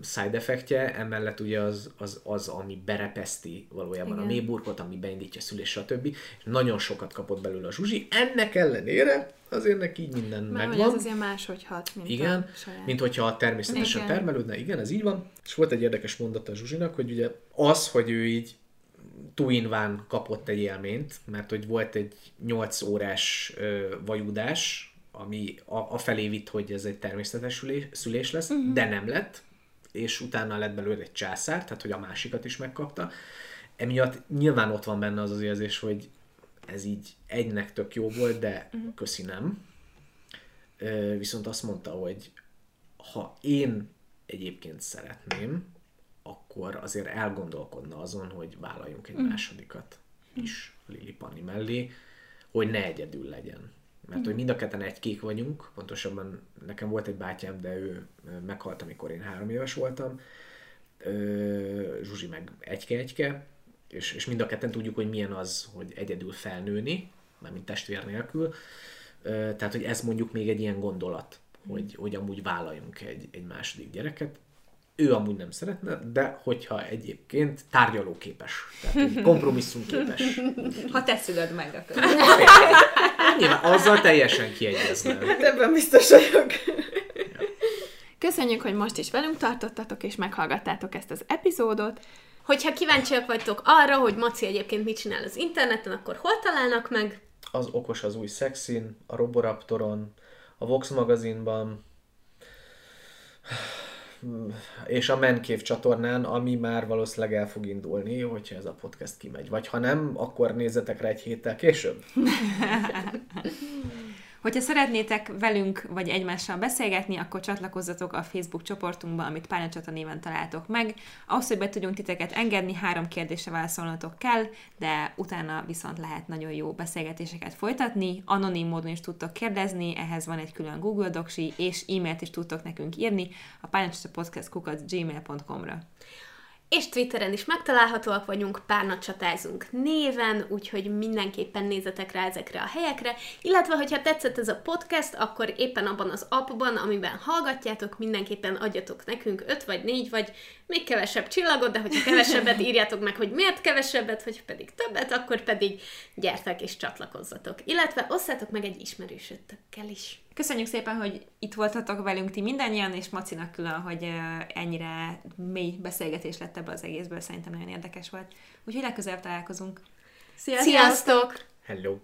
side effektje, emellett ugye az, az, az ami berepeszti valójában Igen. a mélyburkot, ami beindítja a szülés, stb. És nagyon sokat kapott belőle a Zsuzsi. Ennek ellenére azért neki így minden Mert megvan. ez azért máshogy hat, mint Igen, a saját. mint hogyha természetesen igen. termelődne, igen, ez így van. És volt egy érdekes mondata a Zsuzsinak, hogy ugye az, hogy ő így Twin kapott egy élményt, mert hogy volt egy 8 órás ö, vajudás, ami a, a felé vitt, hogy ez egy természetes szülés, szülés lesz, uh-huh. de nem lett, és utána lett belőle egy császár, tehát hogy a másikat is megkapta. Emiatt nyilván ott van benne az az érzés, hogy ez így egynek tök jó volt, de uh-huh. köszi nem. Ö, viszont azt mondta, hogy ha én egyébként szeretném, akkor azért elgondolkodna azon, hogy vállaljunk egy mm. másodikat is Lili Panni mellé, hogy ne egyedül legyen. Mert mm. hogy mind a ketten egy kék vagyunk, pontosabban nekem volt egy bátyám, de ő meghalt, amikor én három éves voltam, Zsuzsi meg egyke-egyke, és, és mind a ketten tudjuk, hogy milyen az, hogy egyedül felnőni, mármint testvér nélkül. Tehát, hogy ez mondjuk még egy ilyen gondolat, hogy, hogy amúgy vállaljunk egy, egy második gyereket, ő amúgy nem szeretne, de hogyha egyébként tárgyalóképes, tehát kompromisszumképes. Ha te szülöd meg, akkor. Nyilván azzal teljesen kiegyezne. Hát ebben biztos vagyok. Köszönjük, hogy most is velünk tartottatok, és meghallgattátok ezt az epizódot. Hogyha kíváncsiak vagytok arra, hogy Maci egyébként mit csinál az interneten, akkor hol találnak meg? Az Okos az új szexin, a Roboraptoron, a Vox magazinban, és a Menkév csatornán, ami már valószínűleg el fog indulni, hogyha ez a podcast kimegy. Vagy ha nem, akkor nézzetek rá egy héttel később. Hogyha szeretnétek velünk vagy egymással beszélgetni, akkor csatlakozzatok a Facebook csoportunkba, amit Pályacsata néven találtok meg. Ahhoz, hogy be tudjunk titeket engedni, három kérdésre válaszolnatok kell, de utána viszont lehet nagyon jó beszélgetéseket folytatni. Anonim módon is tudtok kérdezni, ehhez van egy külön Google Docsi, és e-mailt is tudtok nekünk írni a gmail.com-ra és Twitteren is megtalálhatóak vagyunk, párna csatázunk néven, úgyhogy mindenképpen nézzetek rá ezekre a helyekre, illetve hogyha tetszett ez a podcast, akkor éppen abban az appban, amiben hallgatjátok, mindenképpen adjatok nekünk 5 vagy 4 vagy még kevesebb csillagot, de hogyha kevesebbet írjátok meg, hogy miért kevesebbet, vagy pedig többet, akkor pedig gyertek és csatlakozzatok. Illetve osszátok meg egy ismerősötökkel is. Köszönjük szépen, hogy itt voltatok velünk ti mindannyian, és Macinak külön, hogy ennyire mély beszélgetés lett ebbe az egészből, szerintem nagyon érdekes volt. Úgyhogy legközelebb találkozunk. Sziasztok! Sziasztok! Hello!